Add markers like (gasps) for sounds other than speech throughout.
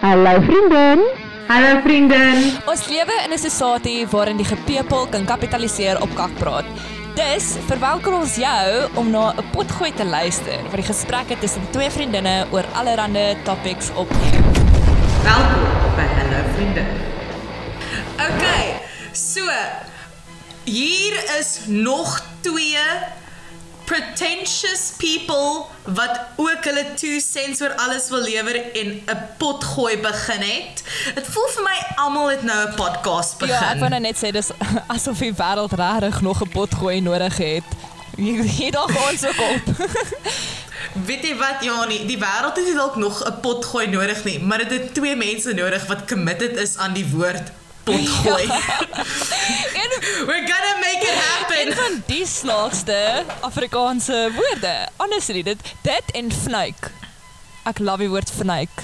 Hallo vriendin. Hallo vriendin. Ons lewe in 'n society waarin die gepepel kan kapitaliseer op kakpraat. Dus verwelkom ons jou om na 'n potgooi te luister vir die gesprekke tussen twee vriendinne oor allerlei topics opneem. Welkom by Hallo vriendin. Okay, so hier is nog twee pretentious people wat ook hulle two cents oor alles wil lewer en 'n potgooi begin het. Dit voel vir my almal het nou 'n podcast begin. Ja, ek wou nou net sê dis (laughs) asof die wêreld regtig nog 'n potgooi nodig het. Daar gaan ons ook op. (laughs) Weet jy wat Jani, die wêreld het dalk nog 'n potgooi nodig nie, maar dit het twee mense nodig wat committed is aan die woord potgooi. Ja. (laughs) en We're gonna make it happen. een van die snaakste Afrikaanse woorde. Honestly, dit dit en fnuik. Ek love die woord fnuik.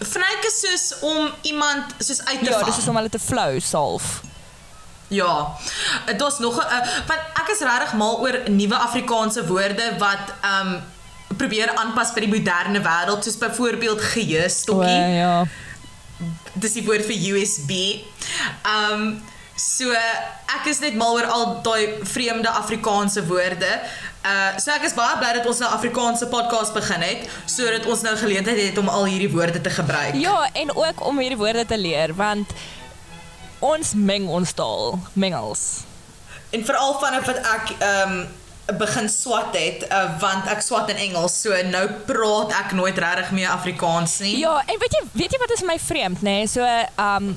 Vryk is soos om iemand soos uit te Ja, dis is om hulle te flou salf. Ja. Daar's nog 'n uh, want ek is regtig mal oor nuwe Afrikaanse woorde wat um probeer aanpas by die moderne wêreld soos byvoorbeeld geheue O, stokkie. ja. Dis die woord vir USB. Um so ek is net mal oor al daai vreemde Afrikaanse woorde. Uh so ek is baie bly dat ons nou Afrikaanse podcast begin het sodat ons nou geleentheid het om al hierdie woorde te gebruik. Ja, en ook om hierdie woorde te leer want ons meng ons taal, mengels. En veral vanaf wat ek ehm um, begin swat het, uh, want ek swat in Engels, so nou praat ek nooit regtig meer Afrikaans nie. Ja, en weet jy weet jy wat is my vreemd nê? Nee? So um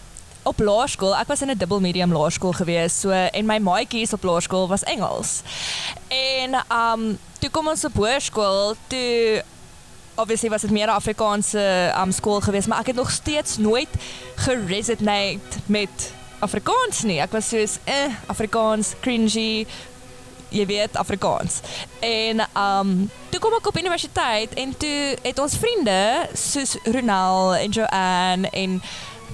op laerskool, ek was in 'n dubbel medium laerskool gewees, so en my maatjies op laerskool was Engels. En um toe kom ons op hoërskool, toe obviously was dit meer 'n Afrikaanse um skool gewees, maar ek het nog steeds nooit geresonate met Afrikaans nie. Ek was soos eh Afrikaans cringy jy weet Afrikaans. En um toe kom ek op universiteit en toe het ons vriende soos Ronald en Joanne en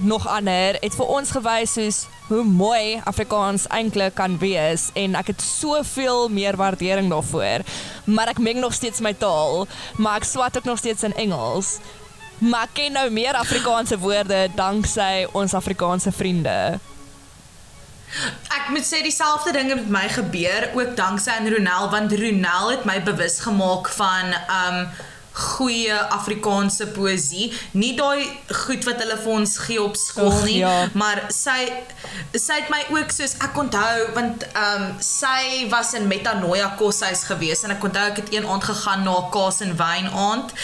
nog ander het vir ons gewys soos hoe mooi Afrikaans eintlik kan wees en ek het soveel meer waardering daarvoor. Maar ek meng nog steeds my taal, maar ek swat ook nog steeds in Engels. Maar ek ken nou meer Afrikaanse woorde danksy ons Afrikaanse vriende. Ek moet sê dieselfde ding het met my gebeur ook danksy aan Ronel want Ronel het my bewus gemaak van um goeie Afrikaanse poësie. Nie daai goed wat hulle vir ons gee op skool nie, ja. maar sy sy het my ook soos ek onthou want um sy was in Metanoia koshuis gewees en ek onthou ek het een aand gegaan na 'n kaas en wyn aand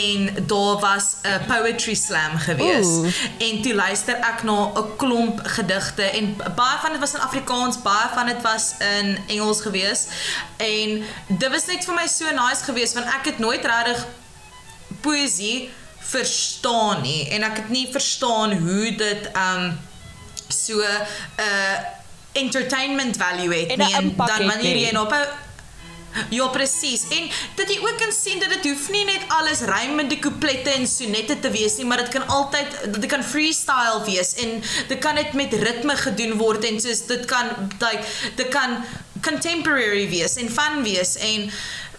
en daar was 'n poetry slam gewees. Ooh. En toe luister ek na 'n klomp gedigte en baie van dit was in Afrikaans, baie van dit was in Engels gewees. En dit was net vir my so nice geweest want ek het nooit regtig poësie verstaan nie en ek het nie verstaan hoe dit um so 'n uh, entertainment value het En nie en dan wanneer jy op 'n Ja presies. En dat jy ook kan sien dat dit hoef nie net alles rymende couplette en sonette te wees nie, maar dit kan altyd dit kan freestyle wees en dit kan net met ritme gedoen word en soos dit kan like dit kan contemporary wees en fun wees en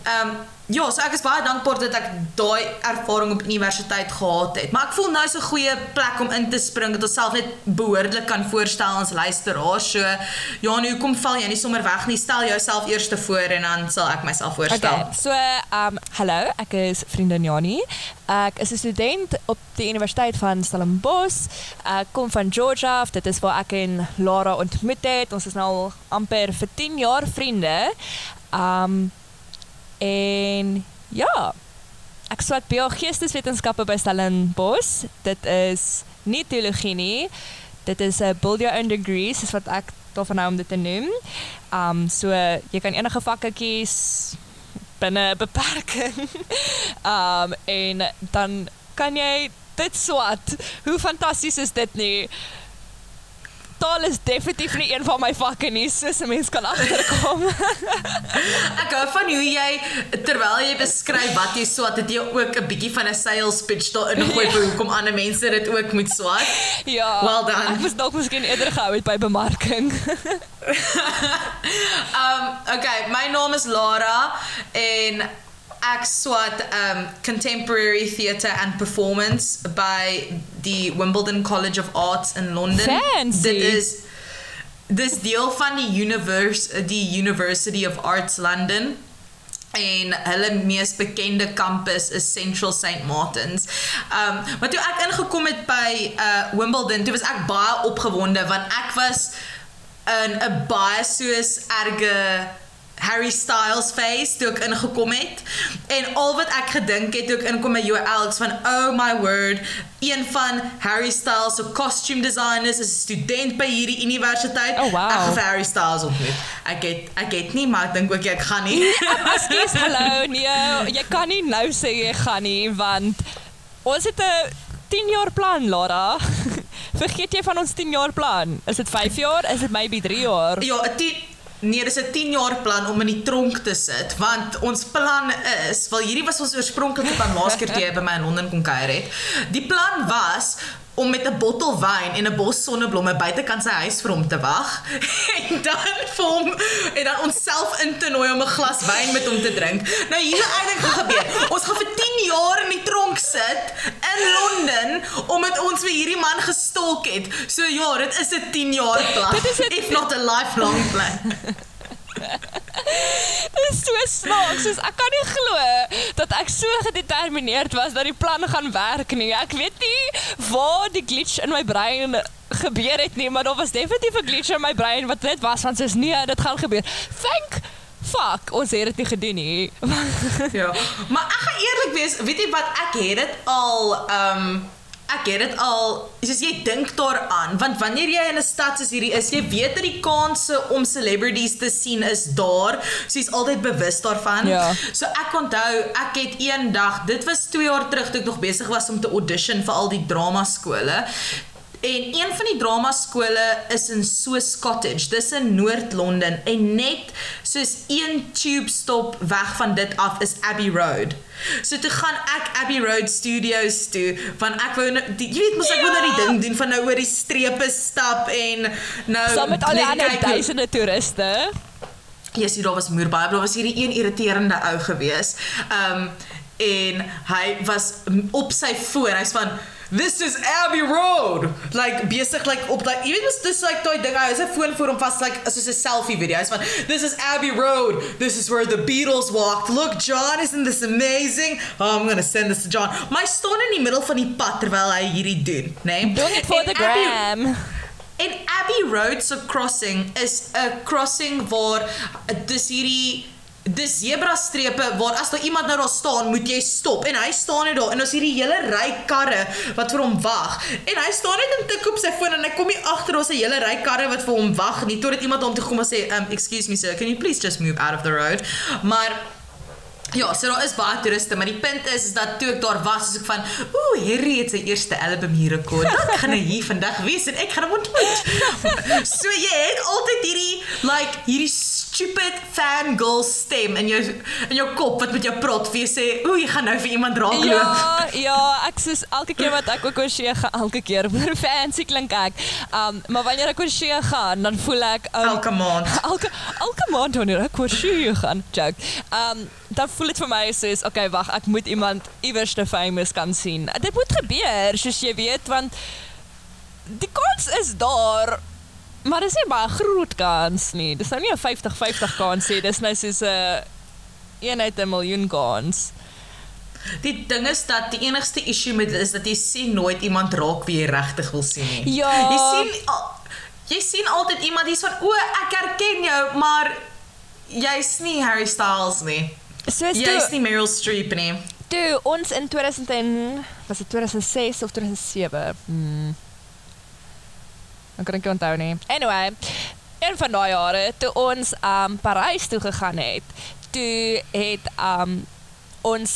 ehm um, ja, so ek is baie dankbaar dat ek daai ervaring op universiteit gehad het. Maar ek voel nou is 'n goeie plek om in te spring dat ons self net behoorlik kan voorstel ons luisteraars. So ja, nu kom val jy nie sommer weg nie. Stel jouself eers te voor en dan sal ek myself voorstel. Okay, so um hallo, ek is vriendin Jani. Ek is 'n student op die Universiteit van Stellenbosch. Ek kom van Georgia. Dit is waar ek en Lara ontmoet het. Ons is nou al amper vir 10 jaar vriende. Um en ja, ek swat BA Geesteswetenskappe by Stellenbosch. Dit is nie teologie nie. Dit is 'n build your own degree, soos wat ek daarvan hou om dit te noem. Um so jy kan enige vakke kies binne 'n beperking. (laughs) um en dan kan jy dit swat. Hoe fantasties is dit nie? Taal is definitief nie een van my vakke nie, soos 'n mens kan agterkom. (laughs) Ek hou van hoe jy terwyl jy beskryf wat jy swat, het jy ook 'n bietjie van 'n sales pitch daarin gooi (laughs) vir hoekom ander mense dit ook moet swat. ja. Well done. Ek moes dalk miskien eerder gehou het by bemarking. (laughs) Um okay, my naam is Lara en ek swat um contemporary theatre and performance by die Wimbledon College of Arts in Londen. Fancy. Dit is dis deel van die univers die University of Arts London en hulle mees bekende kampus is Central St Martins. Um maar toe ek ingekom het by uh Wimbledon, toe was ek baie opgewonde want ek was in 'n baie soos erge Harry Styles face toe ek ingekom het en al wat ek gedink het toe ek inkom by UL is van oh my word een van Harry Styles se costume designers is 'n student by hierdie universiteit Oh, wow. ek vir Harry Styles ontmoet ek het ek het nie maar ek dink ook ek gaan nie (laughs) Ekskuus, hallo. Nee, jy kan nie nou sê jy gaan nie want ons het 'n 10 jaar plan, Lara. (laughs) Vergeet jy van ons 10 jaar plan? Is dit 5 jaar? Is dit maybe 3 jaar? Ja, 'n 10 Nee, dis 'n 10 jaar plan om in die tronk te sit, want ons plan is, wel hierdie was ons oorspronklike plan laas keer toe jy by my in Londen kom kuier het. Die plan was om met 'n bottel wyn en 'n bos sonneblomme buitekant sy huis vir hom te wag (laughs) en dan vir hom en dan onsself in te nooi om 'n glas wyn met hom te drink. Nou hier het eintlik gaan gebeur. Ons gaan vir 10 jaar in die tronk sit in Londen omdat ons vir hierdie man gestalk het. So ja, dit is 'n 10 jaar plan. Dit is 'n- if not a lifelong plan. (laughs) (laughs) Dit is so snaaks, soos ek kan nie glo dat ek so gedetermineerd was dat die plan gaan werk nie. Ek weet nie waar die glitch in my brein gebeur het nie, maar daar was definitief 'n glitch in my brein wat net was van soos nee, dit gaan gebeur. Thank fuck, ons het dit nie gedoen nie. Ja. Maar ek gaan eerlik wees, weet jy wat ek het dit al um ek het dit al soos jy dink daaraan want wanneer jy in 'n stad soos hierdie is, jy weet dat die kanse om celebrities te sien is daar. So jy's altyd bewus daarvan. Ja. So ek onthou, ek het eendag, dit was 2 jaar terug toe ek nog besig was om te audition vir al die drama skole. En een van die drama skole is in Swiss Cottage. Dis in Noord-Londen en net soos een tube stop weg van dit af is Abbey Road. So toe gaan ek Abbey Road Studios toe want ek wou nou, die, jy weet mos ek wou nou die Ja. ding doen van nou oor die strepe stap en nou Saam met al die ander duisende toeriste. Ja, sien daar was moer baie, daar was hierdie een irriterende ou gewees. Um en hy was op sy foon. Hy's van This is Abbey Road. Like besig like op like even dis like daai ding. Hy het sy foon voor hom vas like soos 'n selfie video. Hy's van This is Abbey Road. This is where the Beatles walked. Look, John, isn't this amazing? Oh, I'm going to send this to John. My staan in die middel van die pad terwyl hy hierdie doen, né? Nee? Doing it for the Abbey- gram. En Abbey Road se crossing is 'n crossing waar eh, dis hierdie dis zebra strepe waar as daar iemand nou daar staan, moet jy stop. En hy staan net daar en ons hierdie hele ry karre wat vir hom wag. En hy staan net en tik op sy foon en hy kom nie agter ons 'n hele ry karre wat vir hom wag nie totdat iemand hom toe kom en sê, um, "Excuse me sir, can you please just move out of the road?" Maar Ja, so daar is baie toeriste, maar die punt is is dat toe ek daar was, is ek van, ooh, Harry het sy eerste album hier rekord. Dan gaan hy hier vandag wees en ek gaan hom ontmoet. (laughs) so jy het altyd hierdie like hierdie stupid fangirl stem in jou in jou kop wat met jou vir jou sê, ooh, jy gaan nou vir iemand raakloop. Ja, (laughs) ja, ek soos elke keer wat ek ook oorsee gaan, elke keer (laughs) fancy klink ek. Um, maar wanneer ek oorsee gaan, dan voel ek um, Elke maand. (laughs) elke elke maand wanneer ek oorsee gaan, joke. Um, dan voel dit vir my soos, okay, wag, ek moet iemand iewers te famous kan sien. Dit moet gebeur, soos jy weet, want die kans is daar. Maar dis nie baie groot kans nie. Dis nou nie 'n 50-50 kans nie. Dis nou soos 'n een uit 'n miljoen kans. Die ding is dat die enigste issue met dit is dat jy sien nooit iemand raak wie jy regtig wil sien nie. Ja. Jy sien al- jy sien altyd iemand hier's van o, ek herken jou, maar jy's nie Harry Styles nie. Soos Jy's toe, nie Meryl Streep nie. toe ons in 2000 en was dit 2006 of 2007? Hmm. Ek kan nie onthou nie. Anyway, een van daai jare toe ons um Parys toe gegaan het, toe het um ons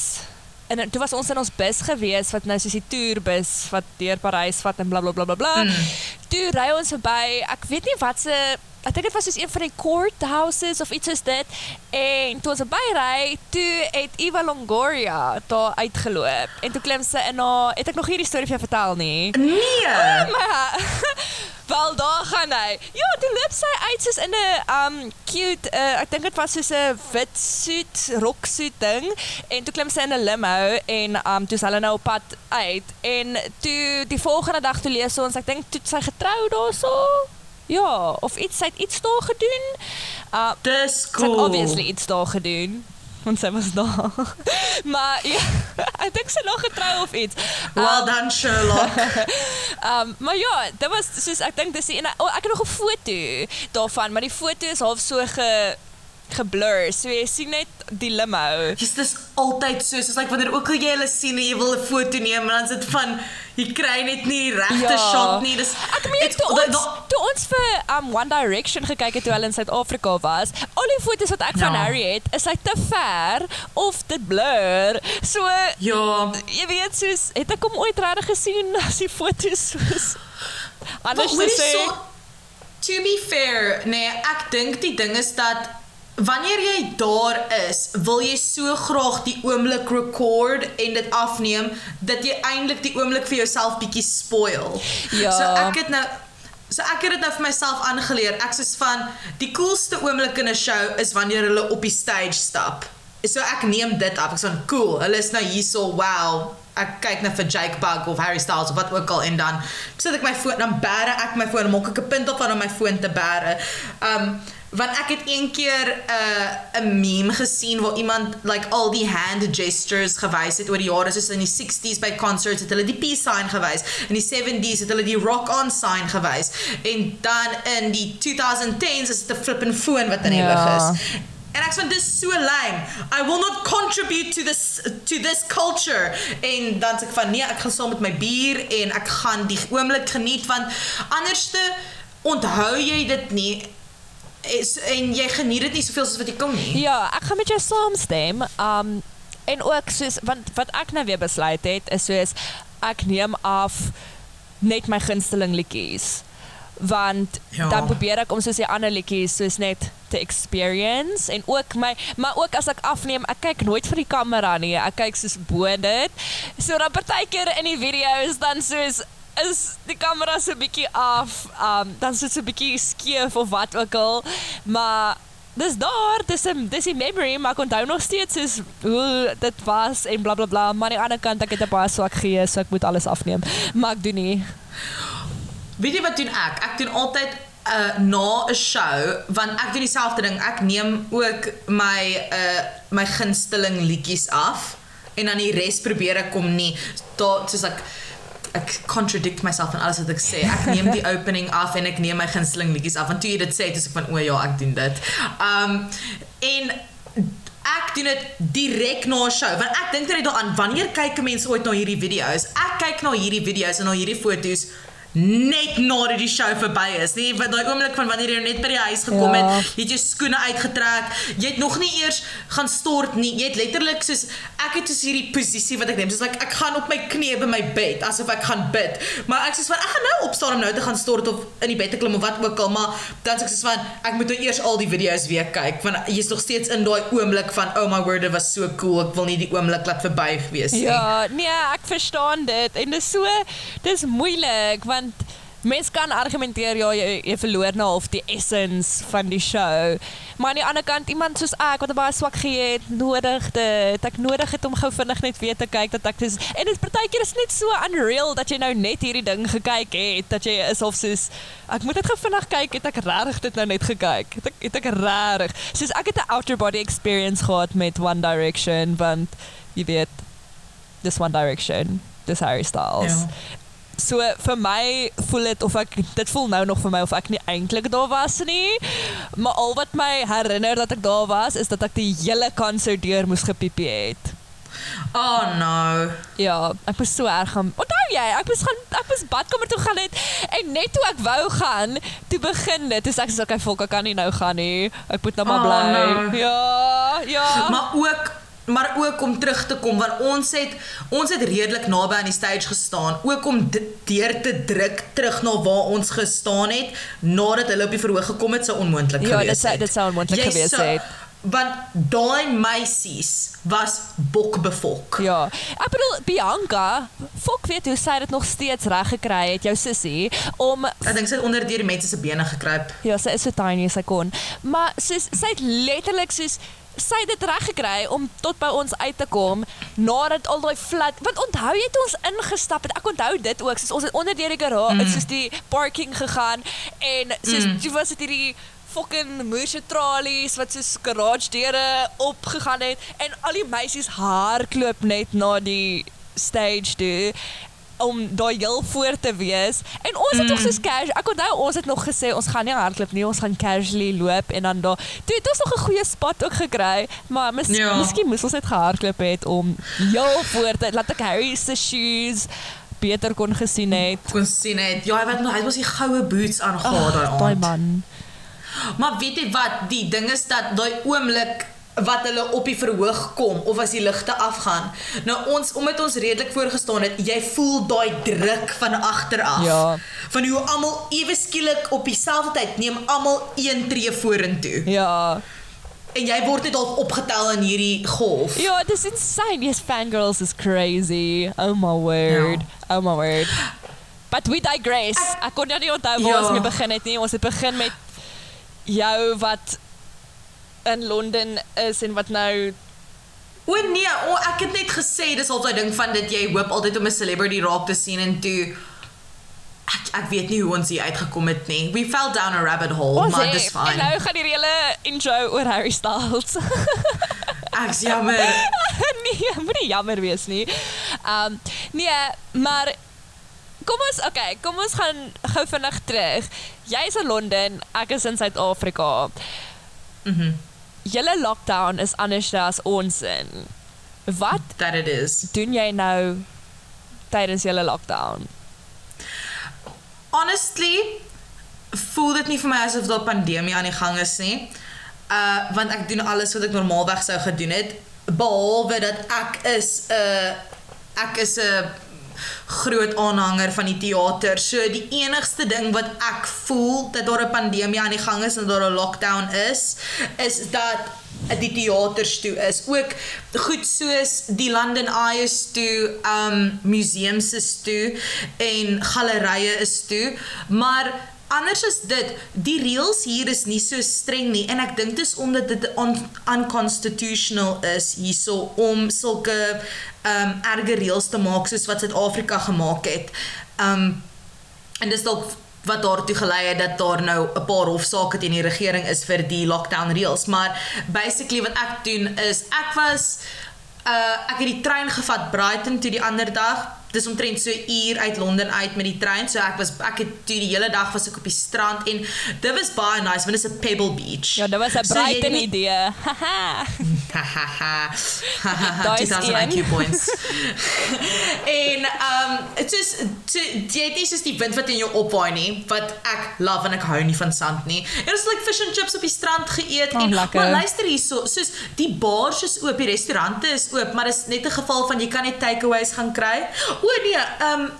en toe was ons in ons bus gewees wat nou soos die toerbus wat deur Parys vat en bla bla bla bla bla. Mm. Toe ry ons verby, ek weet nie wat se ek dink dit was soos een van die courthouses of iets soos dit. En toe ons verby ry, toe het Eva Longoria daar uitgeloop. En toe klim sy in haar, het ek nog hierdie storie vir jou vertel nie? Nee. Maar (laughs) Wel daar gaan hy. Ja, toe loop sy uit soos in 'n um cute uh, ek dink dit was soos 'n wit suit, roksuit ding en toe klim sy in 'n limo en um toe is hulle nou op pad uit en toe die volgende dag toe lees ons ek dink toe sy getrou daarso. Ja, of iets sy het iets daar gedoen. Uh Dis Cool. Sy het obviously iets daar gedoen. Want sy was daar. (laughs) maar ja, (laughs) ek dink sy nog getrou of iets. Well done Sherlock. (laughs) Um, maar ja, dit was soos ek dink dis die ene oh, ek het nog 'n foto daarvan, maar die foto is half so ge geblur. So jy sien net die limo. Dis dis altyd so, soos like wanneer ook al jy hulle sien en jy wil 'n foto neem dan sit van jy kry net nie die regte shot nie. Dis Ek meen toe da- ons da- toe ons vir um One Direction gekyk het toe hulle in Suid-Afrika was, al die foto's wat ek van Ja. Harry het, is hy te ver of dit blur. So Ja, jy weet soos het ek hom ooit regtig gesien as die foto's soos anders sê. so to be fair, nee, ek dink die ding is dat wanneer jy daar is, wil jy so graag die oomblik record en dit afneem dat jy eintlik die oomblik vir jouself bietjie spoil. Ja. So ek het nou So ek het dit nou vir myself aangeleer. Ek sê van die coolste oomblik in 'n show is wanneer hulle op die stage stap. So ek neem dit af. Ek sê van cool, hulle is nou hierso, wow. Ek kyk nou vir Jake Bug of Harry Styles of wat ook al en dan sit ek my foon dan bære ek my foon, maak ek 'n punt daarvan om my foon te bære. Um want ek het een keer 'n uh, 'n meme gesien waar iemand like al die hand gestures gewys het oor die jare soos in die 60s by concerts het hulle die peace sign gewys in die 70s het hulle die rock on sign gewys en dan in die 2010s is dit 'n flippin foon wat in die Ja. lug is En ek sê dis so lame. I will not contribute to this to this culture. En dan sê ek van nee, ek gaan saam met my bier en ek gaan die oomblik geniet want anderste onthou jy dit nie is, en jy geniet dit nie soveel soos wat jy kom nie. Ja, ek gaan met jou saamstem. Um en ook soos want wat ek nou weer besluit het is soos ek neem af net my gunsteling liedjies. Want Ja. dan probeer ek om soos die ander liedjies soos net te experience en ook my maar ook as ek afneem, ek kyk nooit vir die kamera nie. Ek kyk soos bo dit. So dan partykeer in die video's dan soos is die kamera so bietjie af, um dan sit so bietjie skeef of wat ook al. Maar dis daar, dis 'n dis die memory, maar ek onthou nog steeds is hoe dit was en blablabla, bla, bla, maar aan die ander kant ek het 'n baie swak geheue, so ek moet alles afneem. Maar ek doen nie. Weet jy wat doen ek? Ek doen altyd uh na 'n show want ek doen dieselfde ding. Ek neem ook my uh my gunsteling liedjies af en dan die res probeer ek kom nie daar soos ek ek contradict myself in alles wat ek sê. Ek neem die (laughs) opening af en ek neem my gunsteling liedjies af. Want toe jy dit sê, dis ek van o ja, ek doen dit. Um en ek doen dit direk na 'n show want ek dink net daaraan wanneer kyk mense ooit na hierdie video's ek kyk na hierdie video's en na hierdie foto's net nadat die show verby is. Nie wat daai oomblik van wanneer jy net by die huis gekom Ja. het, jy het jou skoene uitgetrek, jy het nog nie eers gaan stort nie. Jy het letterlik soos ek het soos hierdie posisie wat ek neem, soos like, ek gaan op my knieë by my bed asof ek gaan bid. Maar ek sê van ek gaan nou opstaan om nou te gaan stort of in die bed te klim of wat ook al, maar dan sê ek soos van ek moet nou eers al die video's weer kyk want jy's nog steeds in daai oomblik van oh my word, dit was so cool. Ek wil nie die oomblik laat verby gewees nie. Ja, nee, ek verstaan dit en dis so dis moeilik want mens kan argumenteer ja jy, jy verloor nou half die essence van die show. Maar aan die ander kant iemand soos ek wat baie swak geheue het, nodig dit. Ek nodig het om gou vinnig net weer te kyk dat ek dis en dit partykeer is net so unreal dat jy nou net hierdie ding gekyk het dat jy is of soos ek moet dit gou vinnig kyk het ek regtig dit nou net gekyk. Het ek het ek regtig soos ek het 'n outer body experience gehad met One Direction want jy weet dis One Direction, dis Harry Styles. Ja. So vir my voel dit of ek dit voel nou nog vir my of ek nie eintlik daar was nie. Maar al wat my herinner dat ek daar was is dat ek die hele konsert deur moes gepiepie het. Oh no. Ja, ek was so erg gaan. Onthou jy, ek moes gaan ek moes badkamer toe gaan het en net toe ek wou gaan, toe begin dit. Sê ek so okay, volk, ek kan nie nou gaan nie. Ek moet nou maar Oh, bly. no. Ja, ja. Maar ook maar ook om terug te kom want ons het ons het redelik naby aan die stage gestaan ook om dit deur te druk terug na waar ons gestaan het nadat hulle op die verhoog gekom het sou onmoontlik Ja, gewees dit sou- het. dit sou onmoontlik gewees het. want daai meisies was bokbefok. Ja. Ek bedoel Bianca, fok weet hoe sy dit nog steeds reg gekry het, jou sussie, om Ek dink sy het onder deur die mense se bene gekruip. Ja, sy is so tiny as sy kon. Maar soos sy het letterlik soos sy het dit reg gekry om tot by ons uit te kom nadat al daai flat want onthou jy toe ons ingestap het ek onthou dit ook soos ons het onder deur die garage mm. soos die parking gegaan en soos mm. toe was dit hierdie fucking moerse tralies wat soos garage deure opgegaan het en al die meisies hardloop net na die stage toe om daai heel voor te wees. En ons het mm. tog soos casual. Ek onthou ons het nog gesê ons gaan nie hardloop nie, ons gaan casually loop en dan daar. Toe het ons nog 'n goeie spot ook gekry, maar mis, ja. miskien moes ons net gehardloop het om heel voor te laat ek Harry se shoes beter kon gesien het. Kon sien het. Ja, hy het hy was die goue boots aangegaan daai aand. Daai man. Maar weet jy wat, die ding is dat daai oomblik wat hulle op die verhoog kom of as die ligte afgaan. Nou ons omdat ons redelik voorgestaan het, jy voel daai druk van agter af. Ja. Van hoe almal ewe skielik op dieselfde tyd neem almal een tree vorentoe. Ja. En jy word net dalk opgetel in hierdie golf. Ja, dis insane. Yes, fangirls is crazy. Oh my word. Ja. Oh my word. But we digress. Ek, ek kon nou nie onthou waar ja. ons mee begin het nie. Ons het begin met jou wat in Londen is en wat nou O nee, o, ek het net gesê dis altyd ding van dit jy hoop altyd om 'n celebrity raak te sien en toe ek ek weet nie hoe ons hier uitgekom het nie. We fell down a rabbit hole, ons maar dis fine. En nou gaan die hele intro oor Harry Styles. (laughs) ek jammer. (laughs) nee, moenie jammer wees nie. Um nee, maar Kom ons, okay, kom ons gaan gou vinnig terug. Jy is in Londen, ek is in Suid-Afrika. Mhm. Mm julle lockdown is anders as ons in. Wat that it is. Doen jy nou tydens julle lockdown? Honestly, voel dit nie vir my asof daar pandemie aan die gang is nie. Uh want ek doen alles wat ek normaalweg sou gedoen het behalwe dat ek is 'n uh, ek is 'n uh, groot aanhanger van die teater. So die enigste ding wat ek voel dat daar 'n pandemie aan die gang is en daar 'n lockdown is, is dat die teaters toe is. Ook goed soos die London Eye is toe, um museums is toe en gallerye is toe, maar anders is dit die reëls hier is nie so streng nie en ek dink dit is omdat dit unconstitutional is hierso om sulke um erge reëls te maak soos wat Suid-Afrika gemaak het. Um en dis dalk wat daartoe gelei het dat daar nou 'n paar hofsaake teen die regering is vir die lockdown reëls, maar basically wat ek doen is ek was uh ek het die trein gevat Brighton toe die ander dag dis omtrent so uur uit Londen uit met die trein. So ek was ek het toe die hele dag was ek op die strand en dit was baie nice want dit is 'n Pebble Beach. Ja, dit was 'n Brighton so idee. Haha. (laughs) Haha. 2000 IQ points. (laughs) en um dit is jy het nie soos die wind wat in jou opwaai nie, wat ek love en ek hou nie van sand nie. En ons het like fish and chips op die strand geëet oh, en lekker. maar luister hierso, soos die bars is oop, die restaurante is oop, maar dis net 'n geval van jy kan net takeaways gaan kry. O nee, ehm um,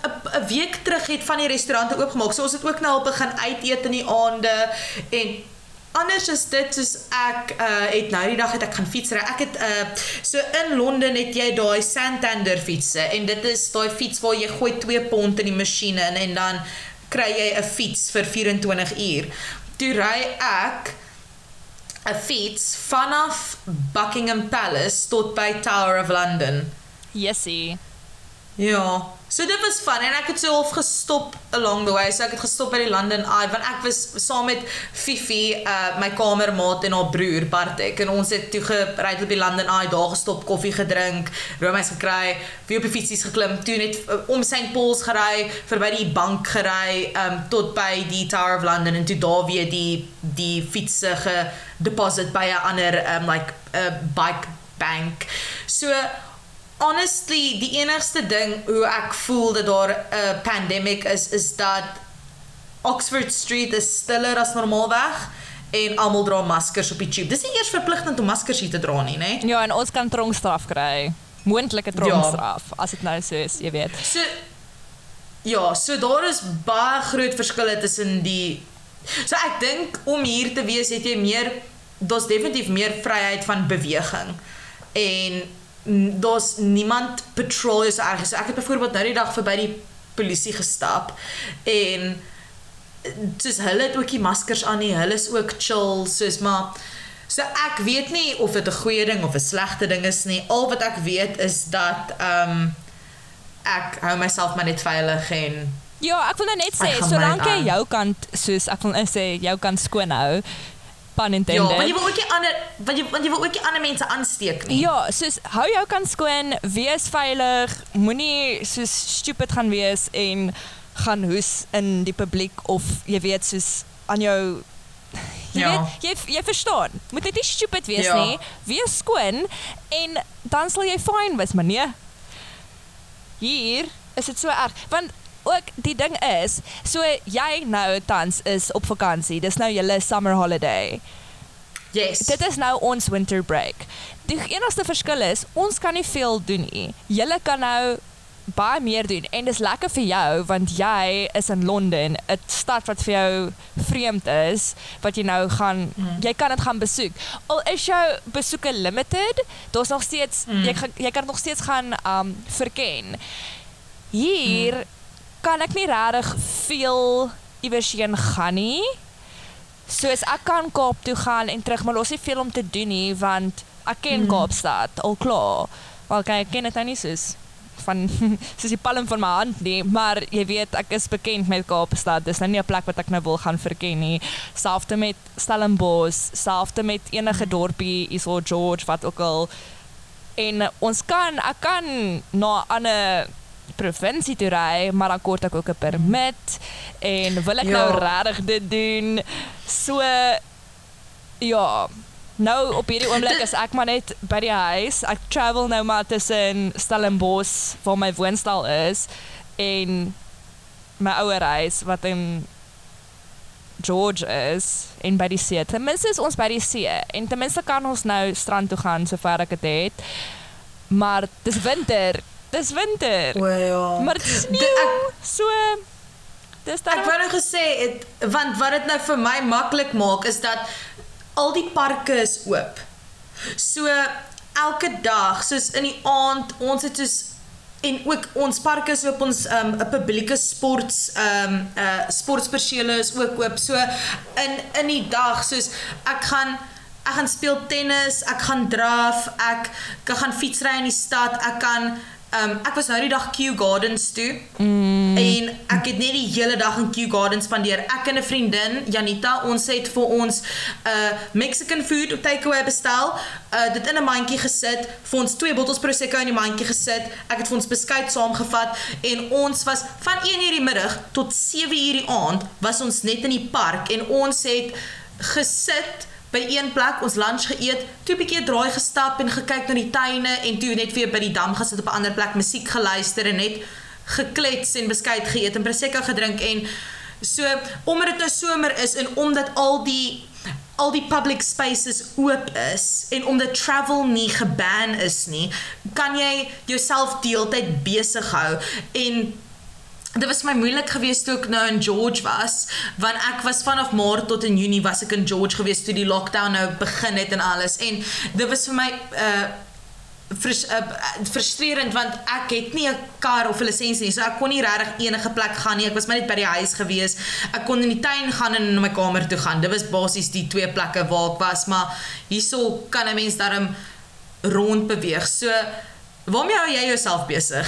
'n week terug het van die restaurante oopgemaak. So ons het ook nou al begin uit eet in die aande en anders is dit soos ek uh het nou die dag het ek gaan fietsry. Ek het uh so in Londen het jy daai Santander fietsse en dit is daai fiets waar jy gooi 2 pond in die masjien in en dan kry jy 'n fiets vir 24 uur. Toe ry ek 'n fiets vanaf Buckingham Palace tot by Tower of London. Jessie. Ja. So dit was fun en ek het so half gestop along the way. So ek het gestop by die London Eye want ek was saam met Fifi, uh my kamermaat en haar broer Bartek en ons het toe gery op die London Eye, daar gestop, koffie gedrink, roomys gekry, weer op die fietsies geklim, toe net uh, om St Paul's gery, verby die bank gery, um tot by die Tower of London en toe daar weer die die fietsse gedeposit by 'n ander um like 'n uh, bike bank. So honestly die enigste ding hoe ek voel dat daar 'n pandemic is is dat Oxford Street is stiller as normaalweg en almal dra maskers op die tube. Dis nie eers verpligtend om maskers hier te dra nie, né? Ja, en ons kan tronkstraf kry. Moontlike tronkstraf ja. as dit nou so is, jy weet. So Ja, so daar is baie groot verskille tussen die So ek dink om hier te wees het jy meer daar's definitief meer vryheid van beweging en daar's niemand patrol is erg. So ek het byvoorbeeld nou die dag verby die polisie gestap en soos hulle het ook die maskers aan nie hulle is ook chill soos maar so ek weet nie of dit 'n goeie ding of 'n slegte ding is nie. Al wat ek weet is dat ehm um, ek hou myself maar net veilig en Ja, ek wil nou net sê solank jy jou kant soos ek wil nou sê jou kant skoon hou, pun ja, intended. want jy wil ook nie ander want jy want jy wil ook nie ander mense aansteek nie. Ja, soos hou jou kant skoon, wees veilig, moenie soos stupid gaan wees en gaan hoes in die publiek of jy weet soos aan jou jy Ja. weet jy jy verstaan. Moet net nie stupid wees Ja. nie. Wees skoon en dan sal jy fyn wees, maar nee. Hier is dit so erg want ook die ding is, so jy nou tans is op vakansie. Dis nou julle summer holiday. Yes. Dit is nou ons winter break. Die enigste verskil is ons kan nie veel doen nie. Julle kan nou baie meer doen en dis lekker vir jou want jy is in Londen, 'n stad wat vir jou vreemd is, wat jy nou gaan Mm. jy kan dit gaan besoek. Al is jou besoeke limited, daar's nog steeds Mm. jy kan nog steeds gaan um verken. Hier Mm. Kan ek nie regtig veel iewers heen gaan nie. Soos ek kan Kaap toe gaan en terug, maar daar's nie veel om te doen nie want ek ken Mm. Kaapstad al klaar. Wel kyk, ek ken dit nou nie soos van (laughs) soos die palm van my hand nie, maar jy weet ek is bekend met Kaapstad. Dis nou nie 'n plek wat ek nou wil gaan verken nie. Selfs met Stellenbosch, selfs met enige dorpie, Isol George wat ook al en ons kan ek kan na 'n ander ry, maar dan kort ek ook 'n permit en wil Ja. nou regtig dit doen. So ja, nou op hierdie oomblik is ek maar net by die huis. Ek travel nou maar tussen Stellenbosch waar my woonstel is en my ouer huis wat in George is en by die see. Ten minste is ons by die see en ten minste kan ons nou strand toe gaan sover ek dit het. Maar dis winter. Dis winter. O ja. Maar dit is Dit- sneeu. So dis dan Ek wou nou gesê het want wat dit nou vir my maklik maak is dat al die parke is oop. So elke dag, soos in die aand, ons het soos en ook ons parke is oop, ons um 'n publieke sports um uh sportpersele is ook oop. So in in die dag, soos ek gaan ek gaan speel tennis, ek gaan draf, ek ek gaan fietsry in die stad, ek kan um ek was nou die dag Kew Gardens toe. mm, En ek het net die hele dag in Kew Gardens spandeer. Ek en 'n vriendin, Janita, ons het vir ons uh Mexican food op takeaway bestel. Uh dit in 'n mandjie gesit, vir ons twee bottels prosecco in die mandjie gesit. Ek het vir ons beskuit saamgevat en ons was van 1:00 die middag tot 7:00 die aand was ons net in die park en ons het gesit by een plek ons lunch geëet, toe 'n bietjie draai gestap en gekyk na die tuine en toe net weer by die dam gesit op 'n ander plek musiek geluister en net geklets en beskuit geëet en prosecco gedrink en so omdat dit nou somer is en omdat al die al die public spaces oop is en omdat travel nie geban is nie, kan jy jouself deeltyd besig hou en Dit was vir my moeilik geweest toe ek nou in George was, want ek was vanaf Maart tot in Junie was ek in George geweest toe die lockdown nou begin het en alles. En dit was vir my uh frus, uh, frustrerend want ek het nie 'n kar of 'n lisensie nie. So ek kon nie regtig enige plek gaan nie. Ek was maar net by die huis gewees. Ek kon in die tuin gaan en in my kamer toe gaan. Dit was basies die twee plekke waar ek was, maar hierso kan 'n mens daarom rond beweeg. So waarmee hou jy jouself besig?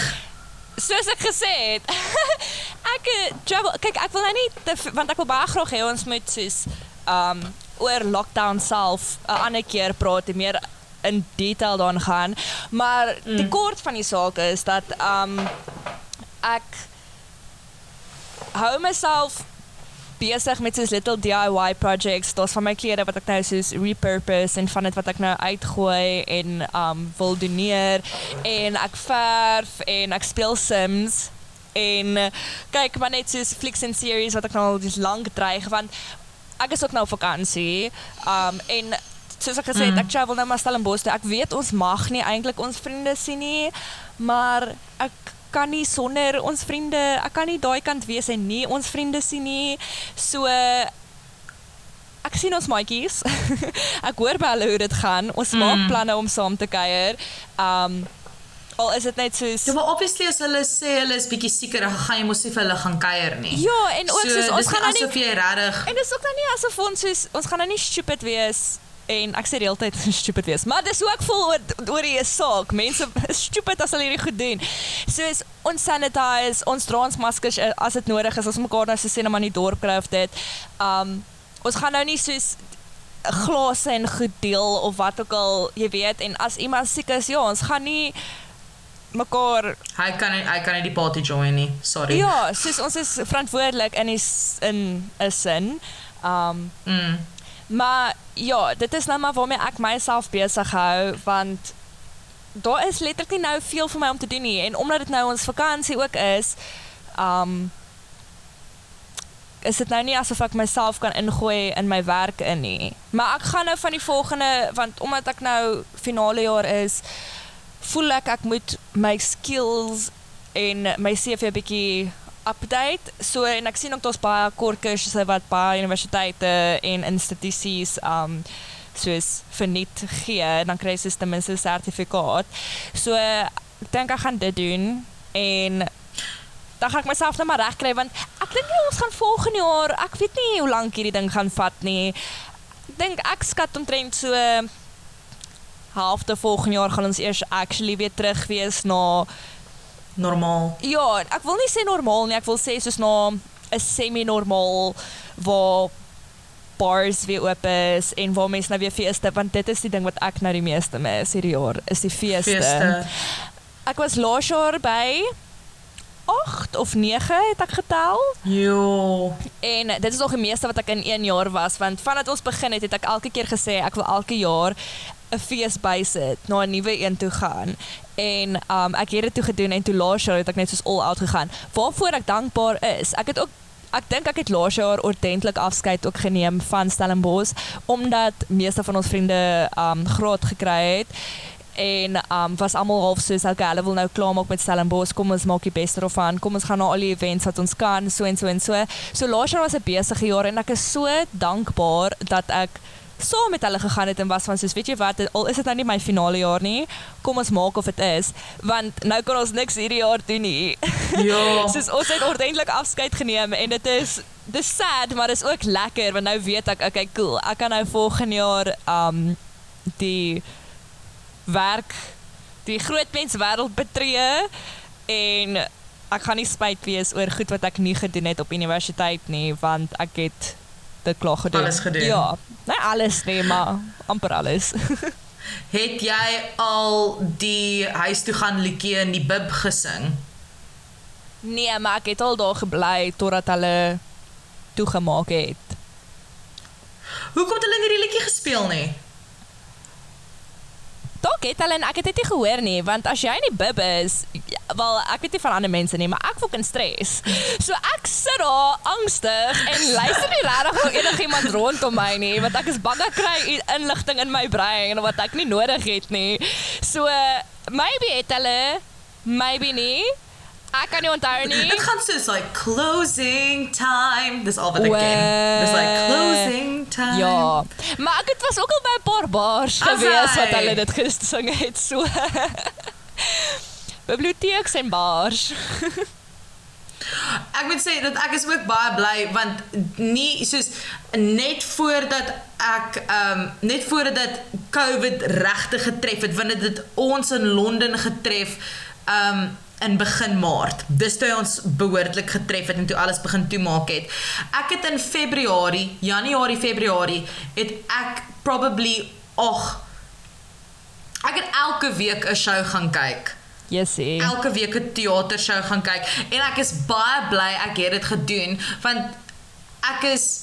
Soos ek gesê het. (laughs) ek eh, travel kyk ek wil nou nie te, want ek wil baie graag hê ons moet soos um oor lockdown self 'n ander keer praat en meer in detail daarin gaan. Maar mm. die kort van die saak is dat um ek hou myself besig met soos little DIY projects. Daar's van my klere wat ek nou soos repurpose en van dit wat ek nou uitgooi en um wil doneer en ek verf en ek speel Sims en kyk maar net soos flicks en series wat ek nou al dis lank dreig want ek is ook nou op vakansie. Um en soos ek gesê het, ek travel nou maar Stellenbosch toe. Ek weet ons mag nie eintlik ons vriende sien nie, maar ek kan nie sonder ons vriende, ek kan nie daai kant wees en nie ons vriende sien nie. So ek sien ons maatjies. (laughs) ek hoor by hulle hoe dit gaan. Ons maak Mm. planne om saam te kuier. Um al is dit net soos Ja, maar obviously as hulle sê hulle is bietjie sieker, dan gaan jy mos nie vir hulle gaan kuier nie. Ja, en ook so, soos ons gaan nie nou nie asof jy regtig En dis ook nou nie asof ons soos ons gaan nou nie stupid wees en ek sê die hele tyd (laughs) stupid wees. Maar dis hoe ek voel oor oor die saak. Mense is stupid as hulle hierdie goed doen. Soos ons sanitize, ons dra ons maskers eh, as dit nodig is. Ons mekaar nou so sê net maar in die dorp kry of dit. Um ons gaan nou nie soos glase en goed deel of wat ook al, jy weet, en as iemand siek is, ja, ons gaan nie mekaar hy kan hy kan nie die party join nie. Sorry. ja, soos ons is verantwoordelik in die in 'n sin. Um Mm. Maar ja, dit is nou maar waarmee ek myself besig hou want daar is letterlik nie nou veel vir my om te doen nie en omdat dit nou ons vakansie ook is, um is dit nou nie asof ek myself kan ingooi in my werk in nie. Maar ek gaan nou van die volgende want omdat ek nou finale jaar is, voel ek ek moet my skills en my CV bietjie update. So en ek sien ook daar's baie kort kursusse wat baie universiteite en institusies um soos verniet gee, dan kry jy ten minste 'n sertifikaat. So ek dink ek gaan dit doen en dan gaan ek myself net maar regkry want ek dink nie ons gaan volgende jaar, ek weet nie hoe lank hierdie ding gaan vat nie. Ek dink ek skat omtrent so halfte volgende jaar gaan ons eers actually weer terug wees na Normaal. Ja, ek wil nie sê normaal nie, ek wil sê soos na 'n semi-normaal waar bars weer oop is en waar mense nou weer feeste want dit is die ding wat ek nou die meeste mis hierdie jaar is die feeste. Feeste. Ek was laas jaar by 8 of 9 het ek getel Jo. en dit is nog die meeste wat ek in 1 jaar was want vandat ons begin het het ek elke keer gesê ek wil elke jaar 'n fees bysit, na 'n nuwe een toe gaan. En um ek het dit toe gedoen en toe laas jaar het ek net soos all out gegaan. Waarvoor ek dankbaar is. Ek het ook ek dink ek het laas jaar ordentlik afskeid ook geneem van Stellenbosch omdat meeste van ons vriende um graad gekry het en um was almal half soos okay, hulle wil nou klaar maak met Stellenbosch. Kom ons maak die beste daarvan. Kom ons gaan na al die events wat ons kan, so en so en so. So laas jaar was 'n besige jaar en ek is so dankbaar dat ek saam met hulle gegaan het en was van soos weet jy wat al is dit nou nie my finale jaar nie kom ons maak of dit is want nou kan ons niks hierdie jaar doen nie Ja. (laughs) soos ons het ordentlik afskeid geneem en dit is dis sad maar dis ook lekker want nou weet ek okay cool ek kan nou volgende jaar um die werk die groot mens wêreld betree en ek gaan nie spyt wees oor goed wat ek nie gedoen het op universiteit nie want ek het dit klaar gedoen. Alles gedoen. Ja, nie alles nie, maar amper alles. (laughs) Het jy al die huis toe gaan liedjie in die bib gesing? nee, maar ek het al daar gebly totdat hulle toegemaak het. Hoekom het hulle nie die liedjie gespeel nie? Dalk het hulle en ek het dit nie gehoor nie, want as jy in die bib is, ja, wel ek weet nie van ander mense nie, maar ek voel in stres. So ek sit daar angstig en luister nie regtig hoe enigiemand rondom my nie, want ek is bang ek kry inligting in my brein wat ek nie nodig het nie. So maybe het hulle, maybe nie. Ek kan nie onthou nie. Dit gaan soos like closing time. Dis al wat ek ken. Dis like closing time. Ja, maar ek het was ook al by 'n paar bars As gewees wat hy. hulle dit gesing het so. Biblioteks en bars. Ek moet sê dat ek is ook baie bly want nie soos net voordat ek ehm um, net voordat COVID regtig getref het, want dit het ons in Londen getref ehm um, in begin Maart. Dis toe ons behoorlik getref het en toe alles begin toemaak het. Ek het in Februarie, Januarie, Februarie het ek probably ag ek het elke week 'n show gaan kyk Jessie. elke week 'n teatershow gaan kyk en ek is baie bly ek het dit gedoen want ek is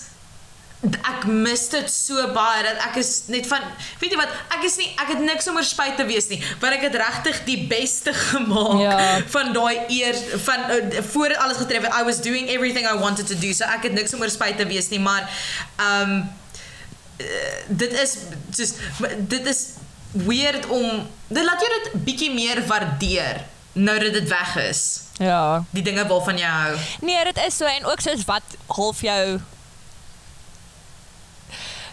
ek mis dit so baie dat ek is net van weet jy wat ek is nie ek het niks om oor spyt te wees nie want ek het regtig die beste gemaak Ja. van daai eers van uh, voor alles getref het I was doing everything I wanted to do so ek het niks om oor spyt te wees nie maar um uh, dit is soos dit is weird om dit laat jou dit bietjie meer waardeer nou dat dit weg is Ja. die dinge waarvan jy hou Nee, dit is so en ook soos wat half jou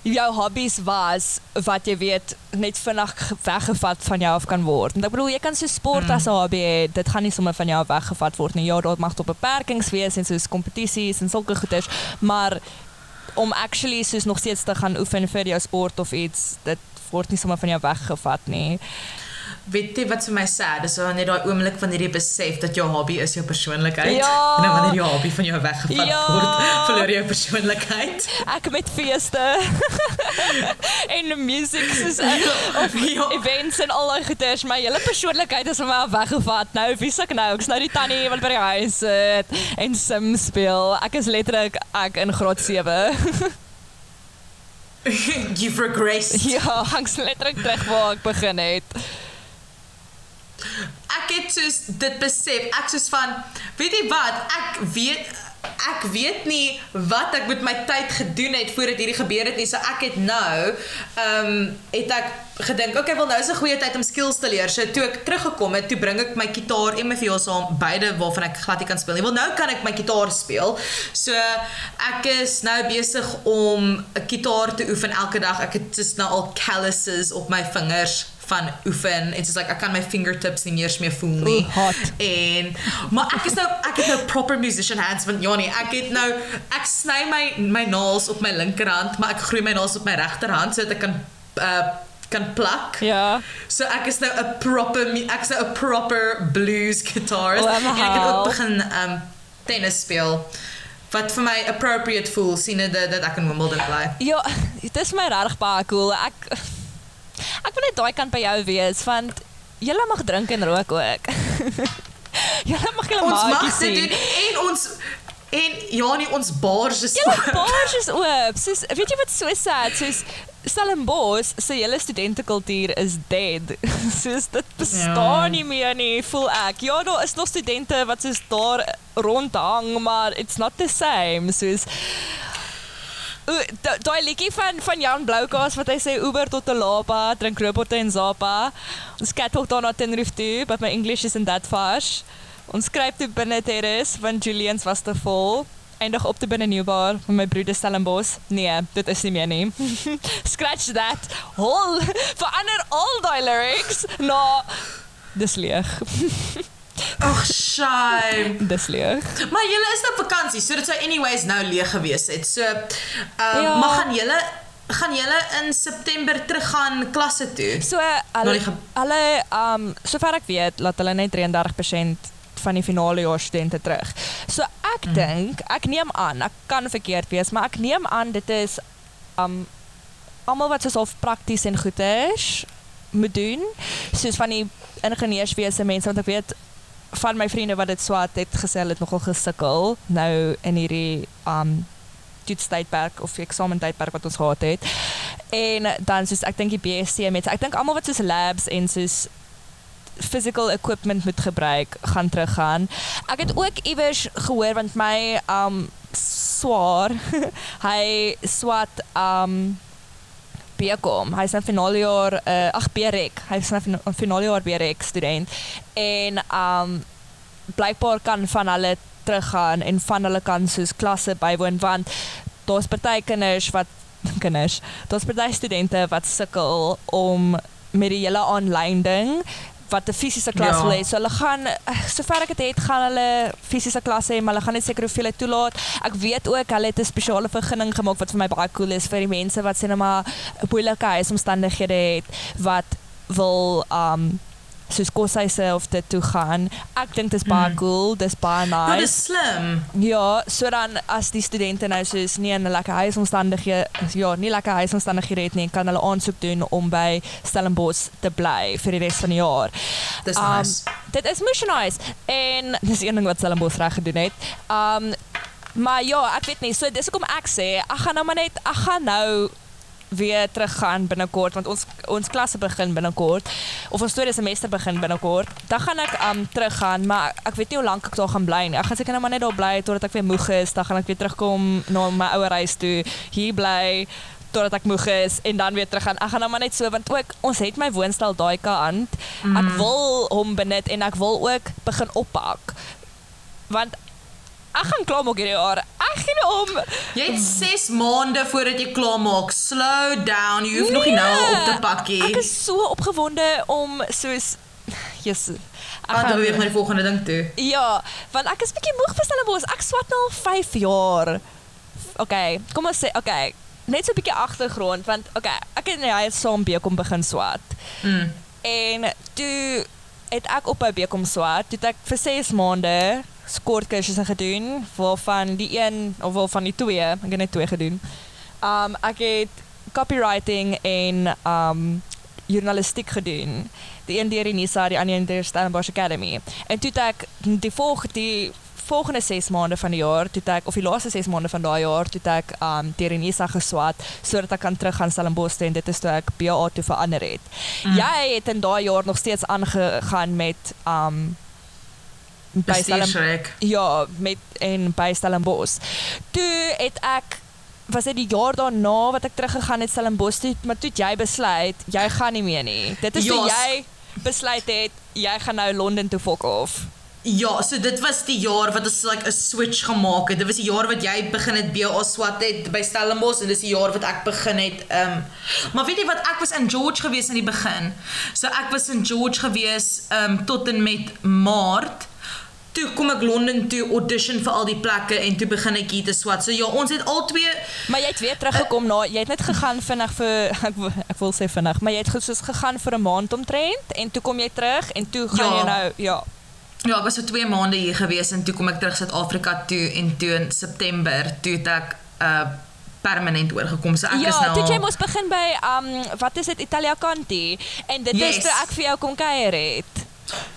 jou hobbies was wat jy weet net vinnig ge- weggevat van jou af kan word. Want ek bedoel jy kan so sport as 'n hobby hê, dit gaan nie sommer van jou af weggevat word nie. Ja, daar mag tot beperkings wees en soos kompetisies en sulke goeders, maar om actually soos nog steeds te gaan oefen vir jou sport of iets, dit word nie sommer van jou weggevat nie. Weet jy wat vir my sad is wanneer daai oomblik wanneer jy besef dat jou hobby is jou persoonlikheid Ja. en dan wanneer jou hobby van jou weggevat Ja. word, verloor jy jou persoonlikheid. Ek met feeste (laughs) en musiek soos uh, of Ja. events en al daai goeders, my hele persoonlikheid is van my weggevat. Nou wies ek nou? Ek's nou die tannie wat by die huis sit en Sims speel. Ek is letterlik ek in graad 7. (laughs) You've regressed. ja, ek's letterlik terug waar ek begin het. Ek het soos dit besef. Ek soos van, weet jy wat? Ek weet ek weet nie wat ek met my tyd gedoen het voordat hierdie gebeur het nie. So ek het nou ehm um, het ek gedink, okay, wel nou is 'n goeie tyd om skills te leer. So toe ek teruggekom het, toe bring ek my kitaar en my viool saam, beide waarvan ek glad nie kan speel nie. Wel nou kan ek my kitaar speel. So ek is nou besig om 'n kitaar te oefen elke dag. Ek het just nou al calluses op my vingers van oefen. It's just like ek kan my fingertips nie meer meer voel nie. Hot. En maar ek is nou ek het nou proper musician hands want Janie, ek het nou ek sny my my naels op my linkerhand, maar ek groei my naels op my regterhand sodat ek kan uh kan plak. Ja. So ek is nou 'n proper mu- ek is nou 'n proper blues guitarist Oh, en ek het ook begin um tennis speel wat vir my appropriate voel sien dat dat ek in Wimbledon bly. Ja, (laughs) dit is my regtig baie cool. Ek ek wil net daai kant by jou wees want julle mag drink en rook ook. (laughs) julle mag julle Ons mag maatjies dit sien. doen en ons en Janie ons bars is Julle bars is oop. Soos weet jy wat so sad, soos Stellenbosch se hele studentekultuur is dead. (laughs) Soos dit bestaan Ja. nie meer nie, voel ek. Ja, daar is nog studente wat soos daar rondhang, maar it's not the same. Soos daai liedjie van van Jan Bloukaas wat hy sê Uber tot 'n Lapa, drink Robotte en Zapa. Ons catwalk daar na Tenerife toe, but my English isn't that fast. Ons skryf toe binne terrace want Julians was te vol. Eindig op te binne Nieuwbaar van my broeder Stellenbosch. Nee, dit is nie meer nie. (laughs) Scratch that. Hol verander al daai lyrics na dis leeg. (laughs) Ag, shame. Dis leeg. Maar julle is nou op vakansie, so dit sou anyways nou leeg gewees het. So, ehm Ja. ja. maar gaan julle gaan julle in September teruggaan klasse toe? So hulle hulle um sover ek weet, laat hulle net 33% van die finale jaar studente terug. So ek mm. dink, ek neem aan, ek kan verkeerd wees, maar ek neem aan dit is um almal wat soos half prakties en goeders moet doen, soos van die ingenieurswese mense want ek weet van my vriende wat dit swat het gesê hulle het nogal gesukkel nou in hierdie um toetstydperk of eksamentydperk wat ons gehad het. En dan soos ek dink die BSc met ek dink almal wat soos labs en soos physical equipment moet gebruik gaan teruggaan. Ek het ook iewers gehoor want my um swaar (laughs) hy swat um BCom. Hy's nou finale jaar uh, ag BREC. Hy's nou fin- finale jaar BREC student en um blykbaar kan van hulle teruggaan en van hulle kan soos klasse bywoon want daar's party kinders wat (laughs) kinders, daar's party studente wat sukkel om met die hele aanlyn ding wat 'n fisiese klas Ja. wil hê. So hulle gaan eh, sover ek dit het, gaan hulle fisiese klasse hê, maar hulle gaan net seker hoeveel hulle toelaat. Ek weet ook hulle het 'n spesiale vergunning gemaak wat vir my baie cool is vir die mense wat sê net maar moeilike huisomstandighede het wat wil um soos koshuise of dit toe gaan. Ek dink dit is baie Mm. cool, dis baie Nice. Dit nice. is slim. Ja, so dan as die studente nou soos nie in 'n lekker huisomstandighede ja, nie lekker huisomstandighede het nie, kan hulle aansoek doen om by Stellenbosch te bly vir die res van die jaar. Dis Um, nice. Dit is nice en dis een ding wat Stellenbosch reg gedoen het. Um maar ja, ek weet nie, so dis hoekom ek sê, ek gaan nou maar net ek gaan nou weer teruggaan binnekort want ons ons klasse begin binnekort of ons tweede semester begin binnekort. Dan gaan ek um teruggaan, maar ek weet nie hoe lank ek daar gaan bly nie. Ek gaan seker nou maar net daar bly totdat ek weer moeg is, dan gaan ek weer terugkom na my ouer huis toe, hier bly totdat ek moeg is en dan weer terug gaan. Ek gaan nou maar net so want ook ons het my woonstel daai kant. Ek wil hom benut en ek wil ook begin oppak. Want ek gaan klaar maak hierdie jaar. Ek gaan om. Jy het 6 maande voordat jy klaar maak. Slow down. Jy hoef nog nie nou op te pakkie. Ek is so opgewonde om soos Jesus. Ek Gaan beweeg na die volgende ding toe. Ja, want ek is bietjie moeg vir Stellenbosch. Ek swat nou al 5 jaar. Okay, kom ons sê, okay, net so 'n bietjie agtergrond want okay, ek en hy het saam Bekom begin swat. Mm. En toe het ek op by Bekom swat, toe het ek vir 6 maande kort kursusse gedoen waarvan die een of wel van die twee, ek het net twee gedoen. Um ek het copywriting en um journalistiek gedoen. Die een deur die Nisa, die ander een deur Stellenbosch Academy. En toe ek die volgende die volgende 6 maande van die jaar, toe ek of die laaste 6 maande van daai jaar, toe ek um deur die Nisa geswat sodat ek kan terug gaan Stellenbosch en dit is toe ek BA toe verander het. Mm. Jy het in daai jaar nog steeds aangegaan met um by Stellenbosch. Ja, met en by Stellenbosch. Toe het ek was dit die jaar daarna wat ek teruggegaan het Stellenbosch toe, maar toe jy besluit jy gaan nie meer nie. Dit is toe Ja, jy besluit het jy gaan nou Londen toe fok of. Ja, so dit was die jaar wat ons like 'n switch gemaak het. Dit was die jaar wat jy begin het BA swat het by Stellenbosch en dis die jaar wat ek begin het. Um, maar weet jy wat ek was in George gewees in die begin. So ek was in George gewees um, tot en met Maart. Toe kom ek Londen toe audition vir al die plekke en toe begin ek hier te swat. So ja, ons het al twee Maar jy het weer teruggekom na jy het net gegaan vinnig vir (laughs) ek wil, ek wil sê vinnig, maar jy het soos gegaan vir 'n maand omtrent en toe kom jy terug en toe gaan Ja. jy nou ja. Ja, ek was vir 2 maande hier gewees en toe kom ek terug Suid-Afrika toe en toe in September toe het ek uh permanent oorgekom. So ek ja, is nou toe jy mos begin by um wat is dit Italia Canti en dit Yes. is toe ek vir jou kom kuier het.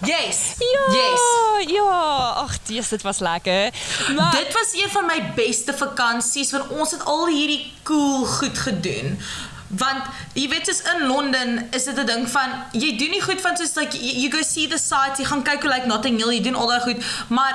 Yes. Ja, Yes. ja, Jesus, dit was lekker. Maar Dit was een van my beste vakansies want ons het al hierdie cool goed gedoen. Want jy weet soos in Londen is dit 'n ding van jy doen nie goed van soos like you, you go see the sights, jy gaan kyk hoe lyk Notting Hill, jy doen al daai goed, maar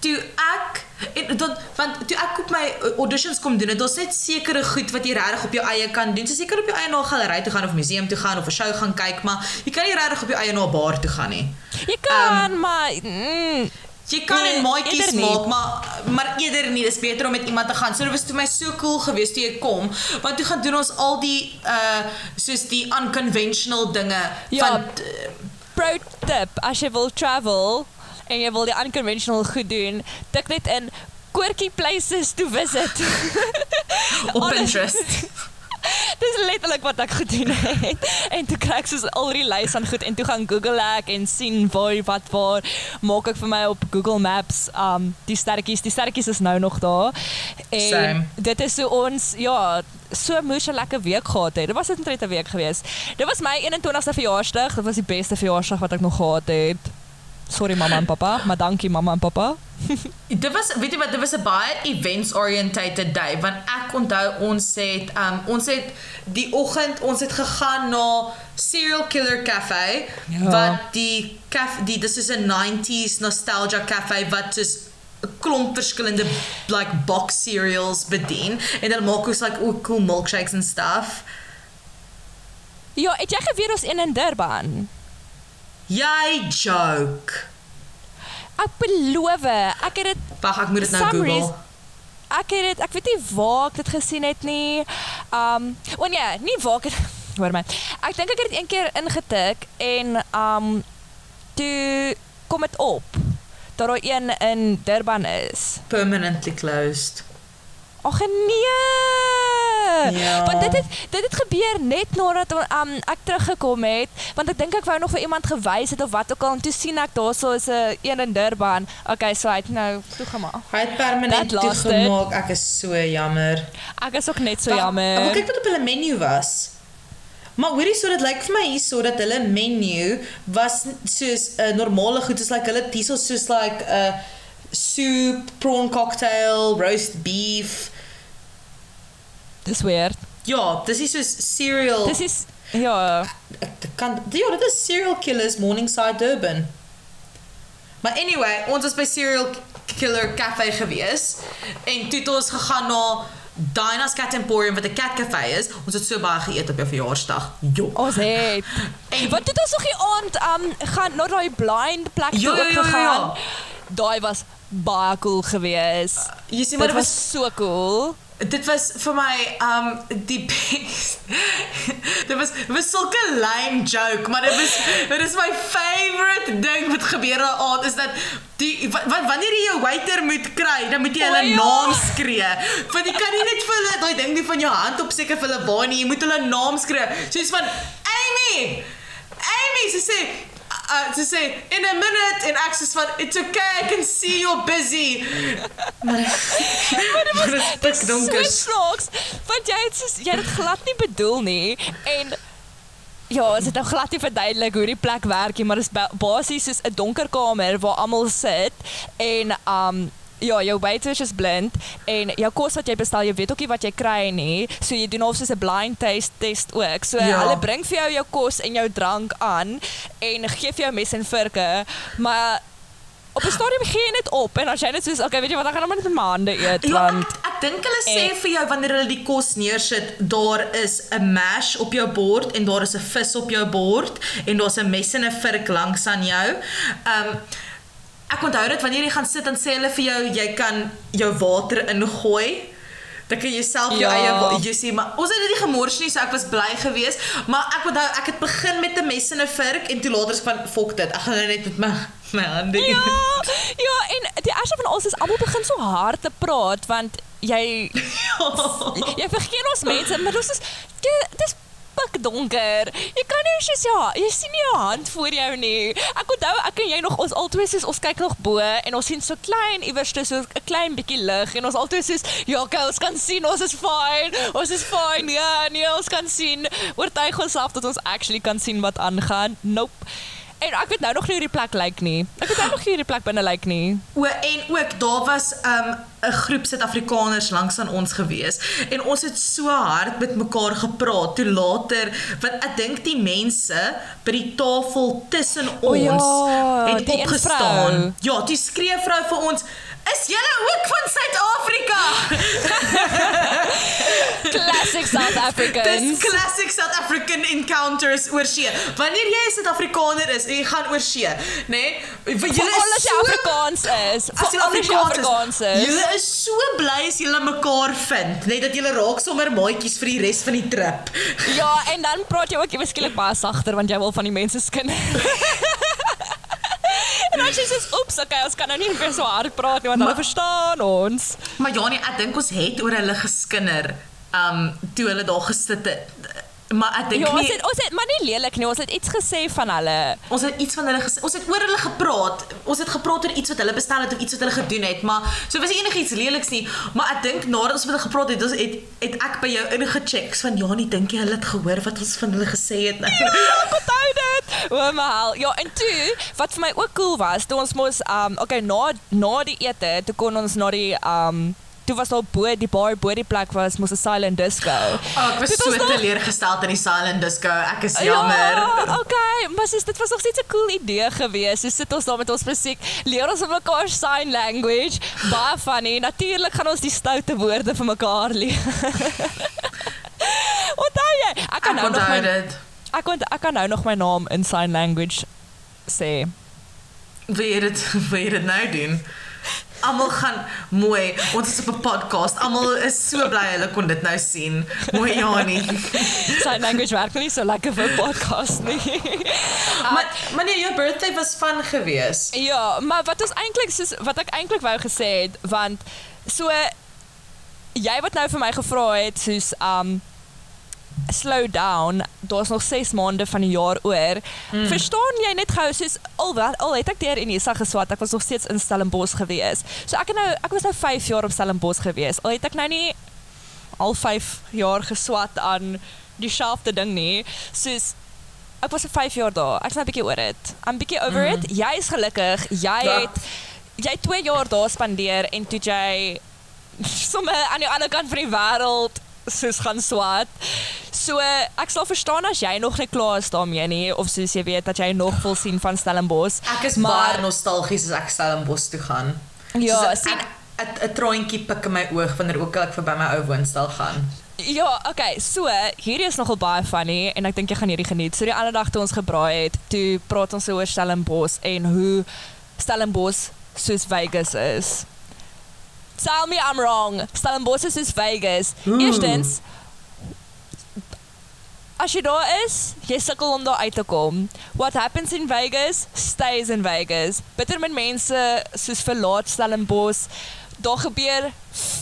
toe ek en want toe ek op my auditions kom doen, het ons net sekere goed wat jy regtig op jou eie kan doen. So seker op jou eie na 'n galery toe gaan of museum toe gaan of 'n show gaan kyk, maar jy kan nie regtig op jou eie na 'n bar toe gaan nie. jy kan maar mm, Jy kan Nee, maatjies eerder nie. maak, maar maar eerder nie. Dis beter om met iemand te gaan. So dit was toe my so cool geweest toe jy kom, want toe gaan doen ons al die uh soos die unconventional dinge Ja. van pro tip, as jy wil travel en jy wil die unconventional goed doen, tik net in quirky places to visit. (laughs) op Pinterest. (laughs) (laughs) Dis letterlik wat ek gedoen het. En toe kry ek soos al die lys aan goed en toe gaan Google ek en sien waar wat waar maak ek vir my op Google Maps um die sterretjies. Die sterretjies is nou nog daar. En Same. dit is so ons ja, so moes 'n lekker week gehad het. Dit was net 'n week gewees. Dit was my 21ste verjaarsdag. Dit was die beste verjaarsdag wat ek nog gehad het. Sorry mamma en pappa, maar dankie mamma en pappa. (laughs) Dit was weet jy wat, dit was 'n baie events oriented day want ek onthou ons het um ons het die oggend ons het gegaan na Serial Killer Cafe Ja. wat die caf die dis is 'n 90s nostalgia cafe wat soos 'n klomp verskillende like box cereals bedien en hulle maak ook like ook cool milkshakes and stuff. Ja, het jy geweet ons een in Durban? Jy joke. Ek beloof, ek het dit Wag, ek moet dit nou Google. reason- ek het dit ek weet nie waar ek dit gesien het nie. Um o nee, nie waar ek dit (laughs) hoor my. Ek dink ek het dit een keer ingetik en um toe kom dit op dat daar een in Durban is. Permanently closed. Ag nee. Ja. Want dit het dit het gebeur net nadat um, ek teruggekom het, want ek dink ek wou nog vir iemand gewys het of wat ook al en toe sien ek daarso is 'n een in Durban. Okay, so hy het nou toegemaak. Hy het permanent toegemaak. Ek is so jammer. Ek is ook net so jammer. Ek wil kyk wat op hulle menu was. Maar hoorie so dit lyk vir my hierso dat hulle menu was soos 'n uh, normale goed, soos like hulle diesel soos like 'n uh, soup, prawn cocktail, roast beef. Dis weird. Ja, dis is soos cereal. Dis is ja, kan ja, dit is Serial Killers Morningside Durban. Maar anyway, ons was by Serial Killer Cafe gewees en toe het ons gegaan na Dinah's Cat Emporium wat 'n cat cafe is. Ons het so baie geëet op jou verjaarsdag. Jo. ons het. En- Wat het ons nog die aand um gaan na daai blind plek toe ja, ook ja, ja, gegaan. ja. Daai was baie cool gewees. Jy sien maar dit was was so cool. Dit was vir my um die best. (laughs) dit was dit was sulke lame joke, maar dit was dit is my favorite ding wat gebeur daai aand is dat die wat wanneer jy jou waiter moet kry, dan moet jy hulle O, ja. naam skree. Want jy kan nie net vir hulle daai ding nie van jou hand op seker vir hulle waar nie, jy moet hulle naam skree. Soos van Amy. Amy sy sê uh, in a minute ek sê van it's okay I can see you're busy. Maar maar is donker. So snaaks, want jy het jy het glad nie bedoel nie en Ja, as dit nou glad nie verduidelik hoe die plek werk nie, maar dit is ba- basies soos 'n donker kamer waar almal sit en um ja, jou waiters is blind en jou kos wat jy bestel, jy weet ook nie wat jy kry nie. So jy doen of soos 'n blind taste test ook. So Ja. hulle bring vir jou jou kos en jou drank aan en gee vir jou mes en vorke, maar op 'n stadium gee jy net op en as jy net soos okay, weet jy wat, ek gaan nou maar net met my hande eet Ja, want ek, ek dink hulle sê Eh. vir jou wanneer hulle die kos neersit, daar is 'n mash op jou bord en daar is 'n vis op jou bord en daar's 'n mes en 'n vurk langs aan jou. Um ek onthou dit wanneer jy gaan sit dan sê hulle vir jou jy kan jou water ingooi. Dan kan jy self jou Ja. eie jy sê maar ons het dit nie gemors nie so ek was bly geweest maar ek onthou ek het begin met 'n mes en 'n vurk en toe later is van fok dit ek gaan nou net met my (laughs) my hande. Ja, (laughs) ja, en die ergste van alles is almal begin so hard te praat want jy (laughs) jy vergeet ons mense, maar ons is dis pik donker. Jy kan nie eens ja, jy sien nie jou hand voor jou nie. Ek onthou ek en jy nog ons albei soos ons kyk nog bo en ons sien so klein iewers so 'n klein bietjie lig en ons albei soos ja, okay, ons kan sien ons is fine. Ons is fine. Ja, nee, ons kan sien. Oortuig onsself dat ons actually kan sien wat aangaan. Nope. En ek weet nou nog nie hoe die plek lyk nie. Ek weet nou nog nie hoe die plek binne lyk nie. O en ook daar was 'n um, groep Suid-Afrikaners langs aan ons gewees en ons het so hard met mekaar gepraat toe later want ek dink die mense by die tafel tussen ons ja, het opgestaan. Ja, die skree vrou vir ons Is julle ook van Suid-Afrika? (laughs) Classic South Dis Africans. classic South African encounters oor see. Wanneer jy 'n Suid-Afrikaner is en jy gaan oor see, nê? Nee, Vir julle is as jy so Afrikaans is. As jy Afrikaans is. julle is so bly as julle mekaar vind, net dat julle raak sommer maatjies vir die res van die trip. Ja, en dan praat jy ook ewe skielik baie sagter want jy wil van die mense skin. (laughs) (laughs) en jy sê, "Oeps, okay, ons kan nou nie meer so hard praat nie want hulle Maar- verstaan ons." Maar ja nee, ek dink ons het oor hulle geskinder, um toe hulle daar gesit het. Maar ek dink Ja, ons nie het ons het maar nie lelik nie. Ons het iets gesê van hulle. ons het iets van hulle gesê. Ons het oor hulle gepraat. Ons het gepraat oor iets wat hulle bestel het of iets wat hulle gedoen het, maar so was enigiets leliks nie. Maar ek dink nadat ons met hulle gepraat het, ons het het ek by jou ingecheck van ja, nie dink jy hulle het gehoor wat ons van hulle gesê het nou. Ek onthou dit. O, my hel. Ja, en toe wat vir my ook cool was, toe ons mos um okay, na na die ete, toe kon ons na die um toe was daar bo die bar bo die plek was mos 'n silent disco. Oh, ek was Dit so teleurgesteld in die silent disco. Ek is jammer. Ja, okay, maar sis, dit was nog steeds 'n cool idee geweest. So sit ons daar met ons musiek, leer ons van mekaar sign language. Baie funny. Natuurlik gaan ons die stoute woorde vir mekaar leer. (laughs) Onthou jy? Ek kan Ek nou nog my dit. Ek kon ek kan nou nog my naam in sign language sê. Wil jy dit (laughs) wil jy dit nou doen? Almal gaan mooi. Ons is op 'n podcast. Almal is so bly hulle kon dit nou sien. Mooi Janie. (laughs) Sign language werk nie so lekker vir 'n podcast nie. (laughs) Maar maar nee, jou birthday was fun geweest. Ja, maar wat ons eintlik soos wat ek eintlik wou gesê het, want so jy wat nou vir my gevra het soos um slow down, daar's nog 6 maande van die jaar oor. Mm. Verstaan jy net gou soos al wat al het ek deur Unisa geswat, ek was nog steeds in Stellenbosch gewees. So ek het nou ek was nou 5 jaar op Stellenbosch gewees. Al het ek nou nie al 5 jaar geswat aan dieselfde ding nie. Soos ek was vir 5 jaar daar. Ek's nou 'n bietjie oor dit. I'm bietjie over mm. it. Jy is gelukkig. Jy Ja. het jy het 2 jaar daar spandeer en toe jy (laughs) sommer aan die ander kant van die wêreld soos gaan swat. So ek sal verstaan as jy nog nie klaar is daarmee nie of soos jy weet dat jy nog wil sien van Stellenbosch. Ek is Maar- baie nostalgies as ek Stellenbosch toe gaan. Ja, Soos sien- ek 'n traantjie pik in my oog wanneer ook al ek verby my ou woonstel gaan. Ja, okay, so hierdie is nogal baie funny en ek dink jy gaan hierdie geniet. So die ander dag toe ons gebraai het, toe praat ons oor Stellenbosch en hoe Stellenbosch soos Vegas is. Tell me I'm wrong. Stellenbosch is soos Vegas. Eerstens As jy daar is, jy sukkel om daar uit te kom. What happens in Vegas stays in Vegas. Bitter met mense soos verlaat Stellenbosch. Daar gebeur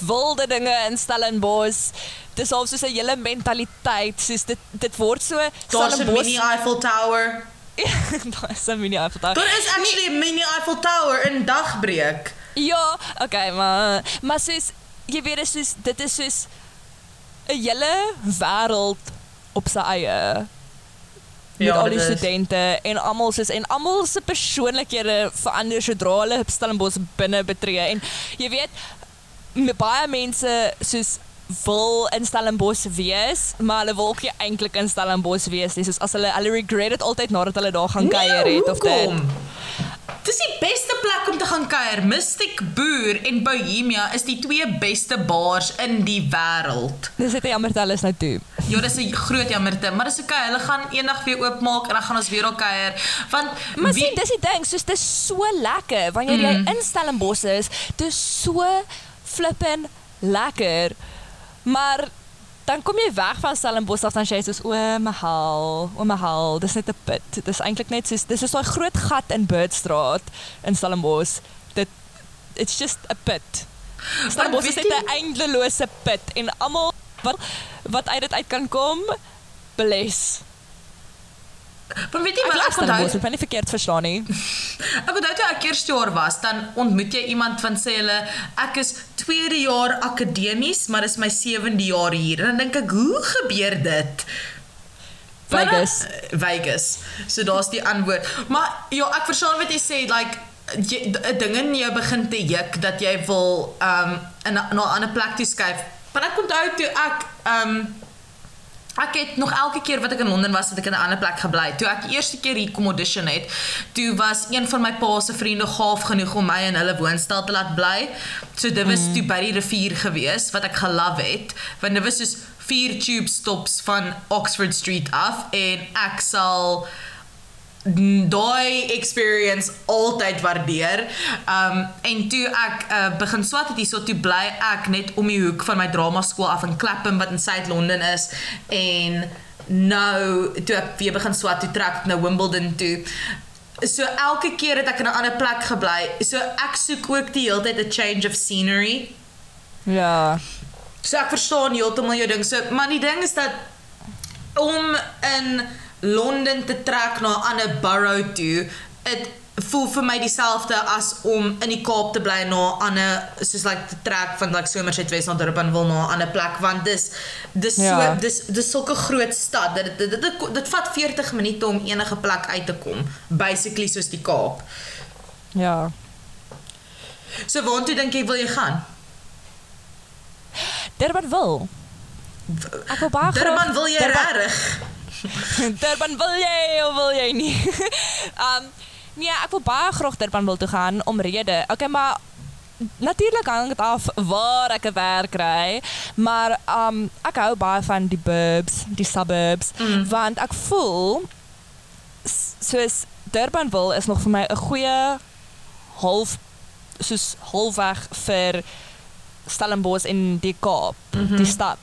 wilde dinge in Stellenbosch. Dis al soos 'n hele mentaliteit, soos dit dit word so Daar's 'n mini Eiffel Tower. (laughs) daar is 'n mini Eiffel Tower. Daar is actually 'n mini Eiffel Tower in Dagbreek. Ja, okay, maar maar soos jy weet dis soos dit is soos 'n hele wêreld op sy eie. Met Ja, al dit die is. studente en almal soos en almal se persoonlikhede verander sodra hulle Stellenbosch binne betree en jy weet baie mense soos wil in Stellenbosch wees, maar hulle wil ook nie eintlik in Stellenbosch wees nie. Soos as hulle hulle regret dit altyd nadat hulle daar gaan kuier het of dit. Dis die beste plek om te gaan kuier. Mystic Boer en Bohemia is die twee beste bars in die wêreld. Dis net jammer dat hulle is nou toe. Ja, dis 'n groot jammerte, maar dis okay. Hulle gaan eendag weer oopmaak en dan gaan ons weer daar kuier. Want Maar sien, dis die ding, soos dis so lekker wanneer jy in Stellenbosch is, dis so flippin lekker. Maar dan kom jy weg van Stellenbosch af dan sê jy soos o my hel, o my hel, dis net 'n put. Dis eintlik net soos dis is daai groot gat in Birdstraat in Stellenbosch. Dit it's just a pit. Stellenbosch is net 'n eindelose put en almal wat wat uit dit uit kan kom, bless. Maar weet jy wat ek onthou? Stellenbosch, ek kan nie verkeerd verstaan nie. Ek onthou toe ek eerste jaar was, dan ontmoet jy iemand van sê hulle ek is tweede jaar akademies, maar dis my sewende jaar hier. En dan dink ek, hoe gebeur dit? Vegas. Vegas. So daar's die antwoord. Maar ja, ek verstaan wat jy sê, like 'n ding in jou begin te juk dat jy wil um in 'n- na 'n ander plek toe skuif. Maar ek onthou toe ek um Ek het nog elke keer wat ek in Londen was, het ek in 'n ander plek gebly. Toe ek die eerste keer hier kom audition het, toe was een van my pa se vriende gaaf genoeg om my in hulle woonstel te laat bly. So dit was mm. toe by die rivier gewees wat ek gelove het, want dit was soos vier tube stops van Oxford Street af en ek sal daai experience altyd waardeer. Um en toe ek uh, begin swat het hierso toe bly ek net om die hoek van my drama skool af in Clapham wat in Suid-Londen is en nou toe ek weer begin swat toe trek ek na Wimbledon toe. So elke keer het ek in 'n ander plek gebly. So ek soek ook die hele tyd 'n change of scenery. Ja. So ek verstaan heeltemal jou ding. So maar die ding is dat om in Londen te trek na 'n ander borough toe, dit voel vir my dieselfde as om in die Kaap te bly na 'n ander soos like te trek van like Somerset Wes na Durban wil na 'n ander plek want dis dis so Ja. dis dis sulke groot stad dat dit dit, dit dit dit vat 40 minute om enige plek uit te kom basically soos die Kaap. Ja. So waartoe dink jy wil jy gaan? Durban wil. Ek wil baie graag Durban wil jy regtig? (laughs) Durban wil jy of wil jy nie? (laughs) um nee, ek wil baie graag Durban wil toe gaan om rede. Okay, maar natuurlik hang dit af waar ek 'n werk kry, maar um ek hou baie van die burbs, die suburbs, Mm. want ek voel soos Durbanville is nog vir my 'n goeie half soos halfweg vir Stellenbosch in die Kaap, mm -hmm. die stad.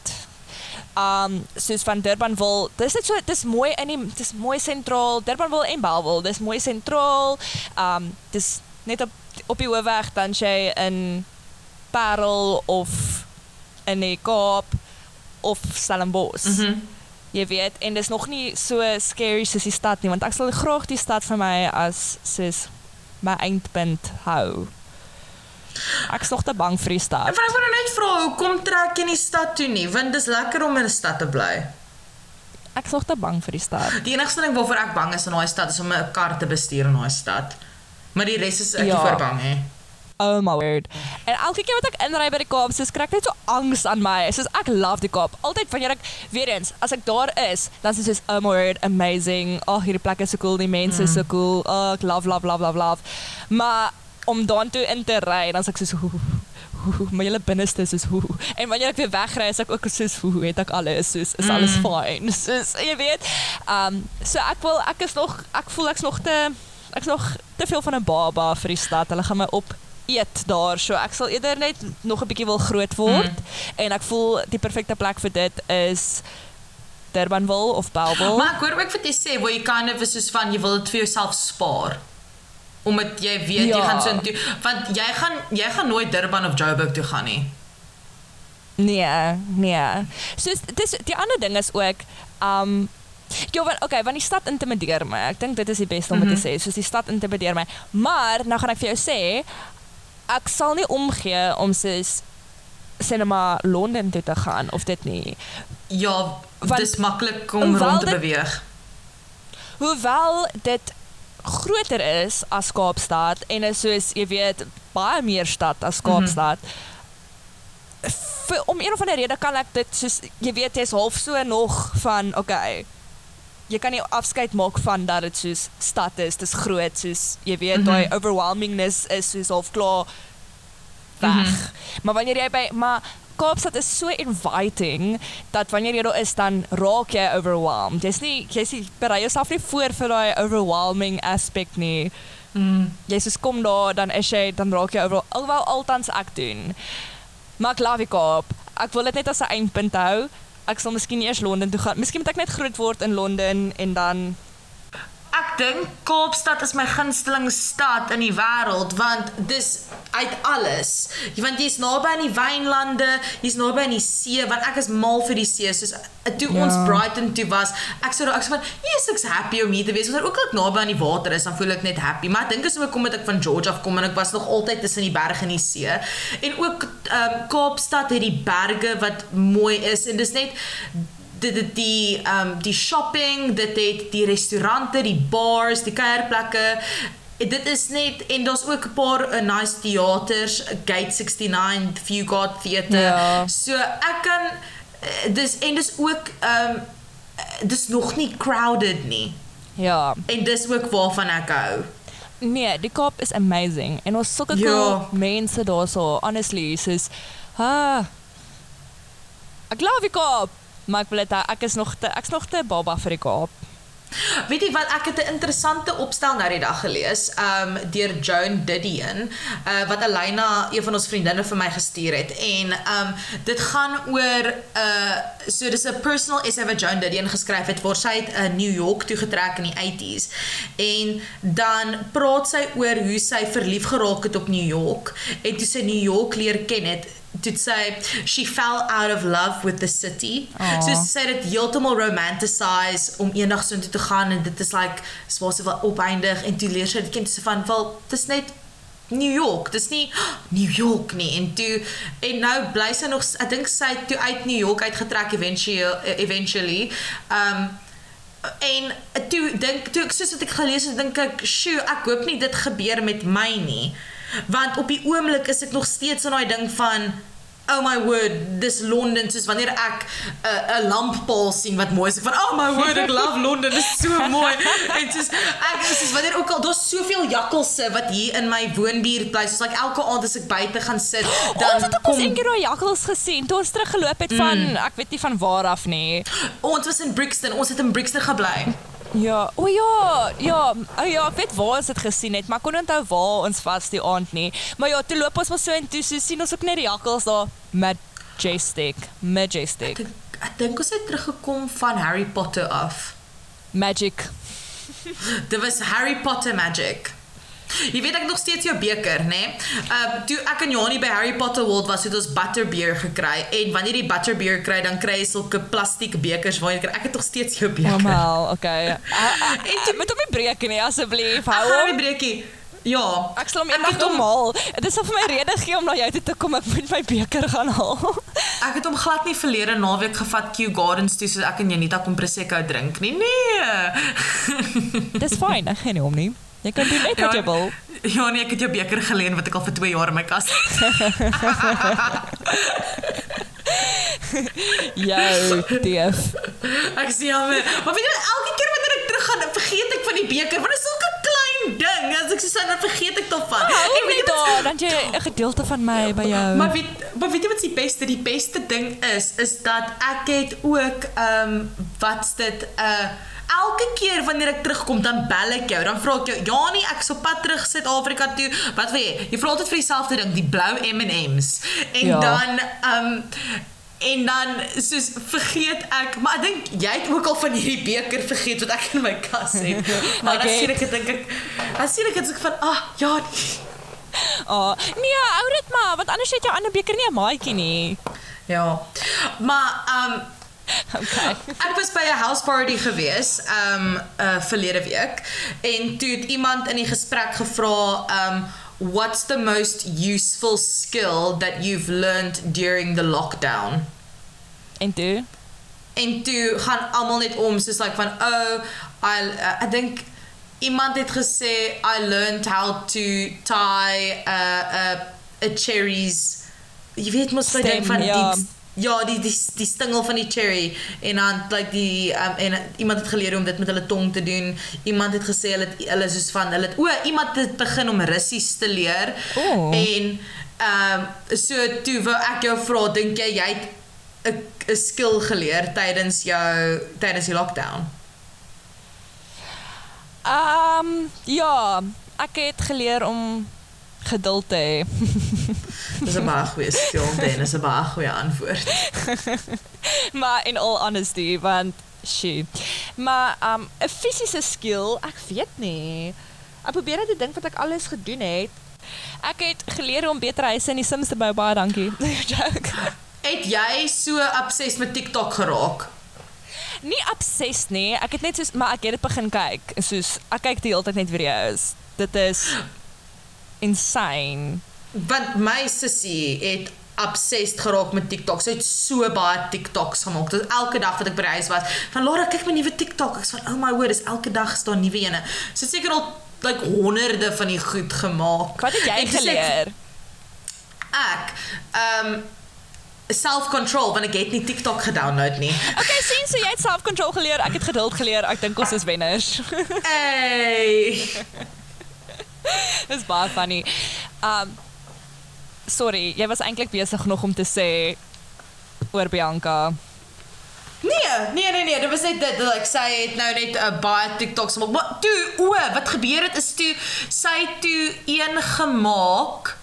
Um soos van Durbanville, dis net so dis mooi in die dis mooi sentraal, Durbanville en Bellville, dis mooi sentraal. Um dis net op op die hoofweg dan jy in Parel of in die Kaap of Stellenbosch. Mhm. Jy weet, en dis nog nie so scary soos die stad nie, want ek sal graag die stad vir my as soos my eindpunt hou. Ek is nog te bang vir die stad. Ek wil net vra, hoekom trek jy nie stad toe nie? Want dis lekker om in 'n stad te bly. Ek is nog te bang vir die stad. Die enigste ding waarvoor ek bang is in daai stad is om 'n kar te bestuur in daai stad. Maar die res is ek Ja. voor bang hè. Oh my word. En elke keer wat ek inry by die Kaap, soos kry ek net so angs aan my. Soos ek love die Kaap. Altyd wanneer ek weer eens, as ek daar is, dan is dit soos oh my word, amazing. Oh, hierdie plek is so cool, die mense is so cool. Oh, ek love love love love love. Maar om dan toe in te ry, dan is ek soos hoe my hele binneste is soos hoe. En wanneer ek weer wegry, is ek ook soos hoe het ek alles, soos is alles fine. (laughs) Soos jy weet. Um so ek wil ek is nog ek voel ek's nog te ek's nog te veel van 'n baba vir die stad. Hulle gaan my op eet daar. So ek sal eerder net nog 'n bietjie wil groot word mm. en ek voel die perfekte plek vir dit is Durbanville of Bellville. Maar ek hoor ook wat jy sê, waar jy kan of soos van jy wil dit vir jouself spaar. Omdat jy weet ja. jy gaan so intoe want jy gaan jy gaan nooit Durban of Joburg toe gaan nie. Nee, nee. So dis die ander ding is ook um Ja, want okay, want die stad intimideer my. Ek dink dit is die beste om mm -hmm. te mhm. sê. Soos die stad intimideer my. Maar nou gaan ek vir jou sê, ek sal nie omgee om soos cinema Londen toe te gaan of dit nie. Ja, want dis maklik om rond te dit, beweeg. Hoewel dit groter is as Kaapstad en is soos jy weet baie meer stad as mhm. Kaapstad. Mm -hmm vir om een of ander rede kan ek dit soos jy weet jy's half so nog van okay. Jy kan nie afskeid maak van dat dit soos stad is, dis groot soos jy weet mm -hmm. daai overwhelmingness is soos half klaar weg. Mm -hmm. Maar wanneer jy by maar Kaapstad is so inviting dat wanneer jy daar is dan raak jy overwhelmed. Jy's nie jy's nie berei jouself nie voor vir daai overwhelming aspek nie. Mm. Jy sê kom daar dan is jy dan raak jy overal alhoewel altans ek doen. Maar ek love die Kaap. Ek wil dit net as 'n eindpunt hou. Ek sal miskien eers Londen toe gaan. Miskien moet ek net groot word in Londen en dan Ek dink Kaapstad is my gunsteling stad in die wêreld want dis uit alles. Want jy's naby aan die wynlande, jy's naby aan die see want ek is mal vir die see. Soos toe ja. ons Brighton toe was, ek sou ek sê van, "Yes, ek's happy om hier te wees." Want ook al ek naby aan die water is, dan voel ek net happy. Maar ek dink as ek kom met ek van George af kom en ek was nog altyd tussen die berge en die see. En ook ehm um, Kaapstad het die berge wat mooi is en dis net dit het die ehm um, die shopping, dit het die restaurante, die bars, die kuierplekke. Dit is net en daar's ook 'n paar uh, nice teaters, Gate 69, View God Theatre. Ja. So ek kan uh, dis en dis ook ehm um, dis nog nie crowded nie. Ja. En dis ook waarvan ek hou. Nee, die Kaap is amazing en ons sulke ja. cool mense daarso, honestly, soos ha. Ah, ek glo die Kaap. Maar ek wil dit ek is nog te ek's nog te baba vir die Kaap. Weet jy wat ek het 'n interessante opstel nou die dag gelees, um deur Joan Didion, uh wat Elena, een van ons vriendinne vir my gestuur het en um dit gaan oor uh so dis 'n personal essay wat Joan Didion geskryf het waar sy uit uh, New York toe getrek in die 80s en dan praat sy oor hoe sy verlief geraak het op New York en toe sy New York leer ken het to say she fell out of love with the city. Aww. So sy sê dit heeltemal romanticize om eendag so intoe te gaan en dit is like swaar so opeindig en toe leer sy dit kind so van wel dis net New York. Dis nie (gasps) New York nie en toe en nou bly sy nog ek dink sy toe uit New York uitgetrek eventually eventually. Um en toe dink toe ek soos wat ek gelees het dink ek, "Sjoe, ek hoop nie dit gebeur met my nie." Want op die oomblik is ek nog steeds in daai ding van oh my word dis Londen soos wanneer ek 'n uh, 'n lamppaal sien wat mooi is. Ek van oh my word ek love Londen dit is so mooi. (laughs) En soos ek is soos wanneer ook al daar's soveel jakkalse wat hier in my woonbuurt bly. Soos like elke aand as ek buite gaan sit (gasps) dan ons het kom... ons eendag daai jakkals gesien toe ons teruggeloop het van mm. ek weet nie van waar af nie. Ons was in Brixton ons het in Brixton gebly Ja, o ja, ja, o ja, ek weet waar ons dit gesien het, maar kon onthou waar ons vas die aand nie. Maar ja, toe loop ons maar so en toe so sien ons ook net die jakkals daar majestic, majestic. Ek, ek dink ons het teruggekom van Harry Potter af. Magic. Dit was Harry Potter magic. Jy weet ek nog steeds jou beker, né? Nee? Ehm uh, toe ek en Janie by Harry Potter World was, het ons butterbeer gekry en wanneer jy butterbeer kry, dan kry jy sulke plastiek bekers waar jy kry. Ek het nog steeds jou beker. Normaal, okay. (laughs) en jy moet hom nie breek nie asseblief. Hou hom nie breekie. Ja, ek sal hom eendag normaal. Dit is of my rede gee om na jou toe te kom. Ek moet my beker gaan haal. (laughs) ek het hom glad nie verlede naweek gevat Kew Gardens toe soos ek en Janita kom prosecco drink nie. Nee. Dis fyn, ek nie hom nie. Jy kan doen net wat jy wil. Ja, nee, ek het jou beker geleen wat ek al vir 2 jaar in my kas het. (laughs) Jou dief. Ek sien jammer. Maar weet jy, elke keer wanneer ek terug gaan, vergeet ek van die beker, want dit is sulke klein ding. As ek so sê, dan vergeet ek daarvan. Oh, ek weet daar, dan jy 'n gedeelte van my by jou. Maar weet, maar weet jy wat die beste, die beste ding is, is dat ek het ook ehm um, wat's dit 'n uh, elke keer wanneer ek terugkom dan bel ek jou. Dan vra ek jou, "Janie, ek is op pad terug Suid-Afrika toe. Wat wil jy?" Jy vra altyd vir dieselfde ding, die blou M&M's. En Ja. dan ehm um, en dan soos vergeet ek, maar ek dink jy het ook al van hierdie beker vergeet wat ek in my kas het. (laughs) Maar dan Ek sien ek dit dink ek, dan sien ek dit ek van, "Ah, ja, nee." Oh, nee, hou dit maar, want anders het jou ander beker nie 'n maatjie nie. Ja. Maar ehm um, (laughs) Okay. Ek was by 'n house party gewees, um uh verlede week en toe het iemand in die gesprek gevra um what's the most useful skill that you've learned during the lockdown? En toe? En toe gaan almal net om soos like van oh I uh, ek dink iemand het gesê I learned how to tie uh uh a cherries jy weet mos ding Stem, van ja. die ja die die die stingel van die cherry en dan like die um, en iemand het geleer om dit met hulle tong te doen iemand het gesê hulle het- hulle soos van hulle het, o iemand het begin om Russies te leer O. en ehm um, so toe wou ek jou vra dink jy jy het 'n 'n skill geleer tydens jou tydens die lockdown? Ehm um, ja, ek het geleer om geduld te hê. (laughs) Dis 'n baie goeie skill en dis 'n baie goeie antwoord. (laughs) maar in all honesty, want shit. Maar um 'n fisiese skill, ek weet nie. Ek probeer net dink wat ek alles gedoen het. Ek het geleer om beter huise in die Sims te bou, baie dankie. (laughs) Joke. Het jy so obsessed met TikTok geraak? nie obsessed nie. Ek het net soos maar ek het dit begin kyk. Soos ek kyk die hele tyd net video's. Dit is insane. Want my sussie het obsessed geraak met TikTok. Sy het so baie TikToks gemaak. Dit elke dag wat ek by die huis was, van Laura, kyk my nuwe TikTok. Ek's van, "Oh my word, is elke dag is daar nuwe ene." Sy het seker al like honderde van die goed gemaak. Wat het jy ek- geleer? Ek ehm self-control want ek het nie TikTok gedownload nie. (laughs) Okay, sien so jy het self-control geleer. Ek het geduld geleer. Ek dink ons is wenners. (laughs) Hey. (laughs) Dis baie funny. Um sorry, jy was eintlik besig nog om te sê oor Bianca. Nee, nee nee nee, dit was net dit like sy het nou net 'n uh, baie TikToks gemaak. Maar toe o, wat gebeur het is toe sy toe een gemaak.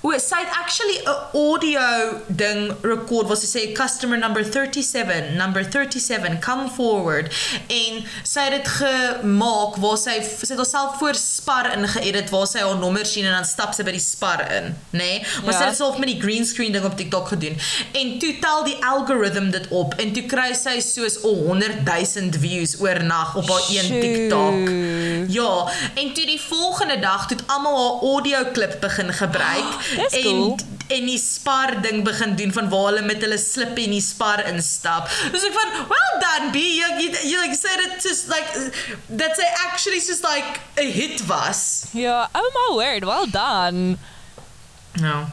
O, sy het actually 'n audio ding record waar sy sê customer number 37, number 37, come forward. En sy het dit gemaak waar sy sy het haarself voor spar ingeedit waar sy haar nommer sien en dan stap sy by die spar in, nê? Nee? Maar Ja. sy het dit self met die green screen ding op TikTok gedoen. En toe tel die algorithm dit op en toe kry sy soos 100 000 views oornag op haar een Sjoe. TikTok. Ja, en toe die volgende dag het almal haar audio klip begin gebruik Dis en cool. en die spar ding begin doen van waar hulle met hulle slip in die spar instap. Dus ek van, well done B, you, you, you like said it just like that sy actually just like 'n hit was. Ja, oh my word, well done. No.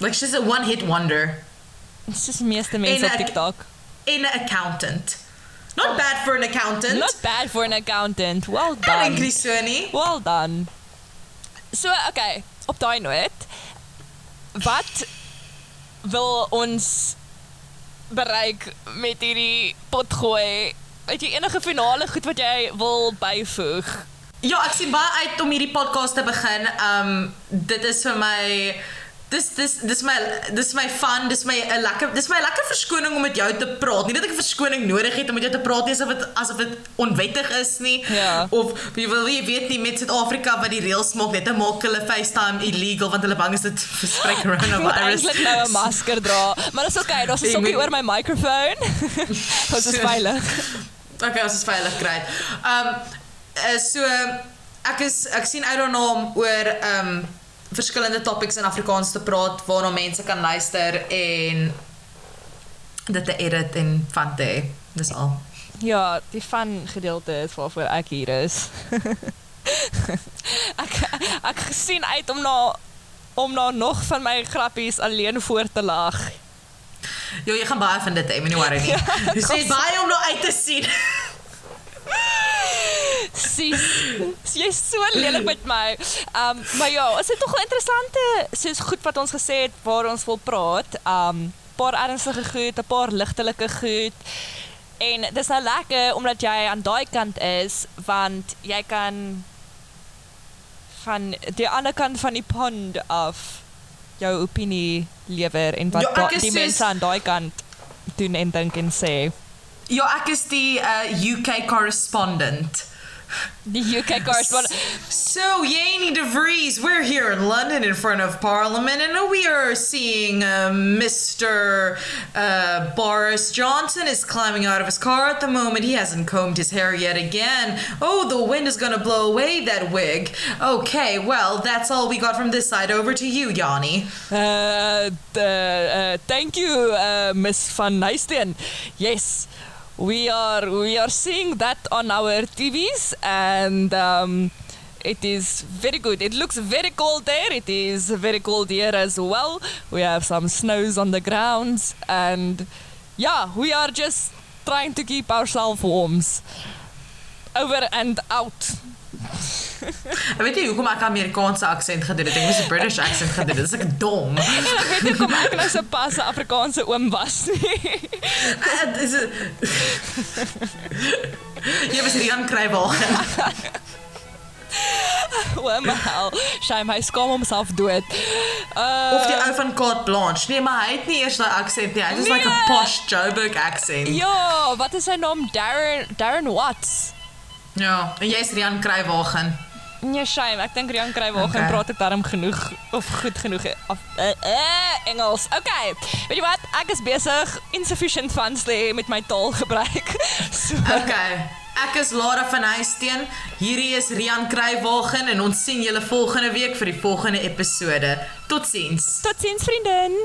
Like she's a one hit wonder soos die meeste mense En op TikTok. en 'n accountant. Not bad for an accountant. Not bad for an accountant. Well done. so nie. Well done. So, okay, op daai noot, wat wil ons bereik met hierdie potgooi? Het jy enige finale goed wat jy wil byvoeg? Ja, ek sien baie uit om hierdie podcast te begin. Um dit is vir my dis dis dis my dis my fun, dis my 'n lekker dis my lekker verskoning om met jou te praat. Nie dat ek 'n verskoning nodig het om met jou te praat nie asof dit asof dit onwettig is nie. Ja. Of jy wil jy weet nie met Suid-Afrika wat die reëls maak net te maak hulle FaceTime illegal want hulle bang is dit (laughs) versprei Ek moet coronavirus. nou 'n masker dra, maar dis okay, daar's 'n sokkie oor my mikrofoon. (laughs) Ons is veilig. Okay, ons is veilig kry. Um uh, so ek is ek sien uit daarna om oor um verskillende topics in Afrikaans te praat waarna mense kan luister en dit te edit en van te hê. Dis al. Ja, die van gedeelte is waarvoor ek hier is. (laughs) ek ek gesien uit om na om na nog van my grappies alleen voor te lag. Jo, jy gaan baie van dit hê, moenie worry nie. (laughs) Jy sê baie om nou uit te sien. Sis, jy's so lelik met my. Um maar ja, is dit tog 'n interessante soos goed wat ons gesê het waar ons wil praat. Um paar ernstige goed, 'n paar ligtelike goed. En dis nou lekker omdat jy aan daai kant is want jy kan van die ander kant van die pond af jou opinie lewer en wat Ja, die soos- mense aan daai kant doen en dink en sê. Ja, ek is die uh, UK correspondent. Die UK correspondent. So, Yaney DeVries, we're here in London in front of Parliament, and we are seeing uh, Mr. Uh, Boris Johnson is climbing out of his car at the moment. He hasn't combed his hair yet again. Oh, the wind is gonna blow away that wig. Okay, well, that's all we got from this side. Over to you, Yanni. Uh, the, uh, thank you, uh, Miss Van Nysteen. Yes, we are we are seeing that on our TVs, and um, it is very good. It looks very cold there. It is very cold here as well. We have some snows on the grounds, and yeah, we are just trying to keep ourselves warm. Over and out. Ek (laughs) weet nie hoekom ek Amerikaanse aksent gedoen het. Ek moes 'n British aksent gedoen het. Dis ek dom. (laughs) Ek weet nie hoekom ek nou so pas 'n Afrikaanse oom was nie. Uh, (laughs) dis Jy was Rian Kruiwagen. Oom hel. Shame, hy skaam homself dood. Uh, Of die ou van Carte Blanche. Nee, maar hy het nie eers daai aksent nie. Hy het like 'n posh Joburg accent. Ja, wat is sy naam? Darren Darren Watts. Ja, en jy's Rian Kruiwagen. Nee, shame. Ek dink Rian Kruiwagen Okay. praat ek daarom genoeg of goed genoeg uh, uh, Engels. Okay. Weet jy wat? Ek is besig insufficient funds lê met my taalgebruik. (laughs) So Okay. Ek is Lara van Huisteen. Hierdie is Rian Kruiwagen en ons sien julle volgende week vir die volgende episode. Totsiens. totsiens vriendin.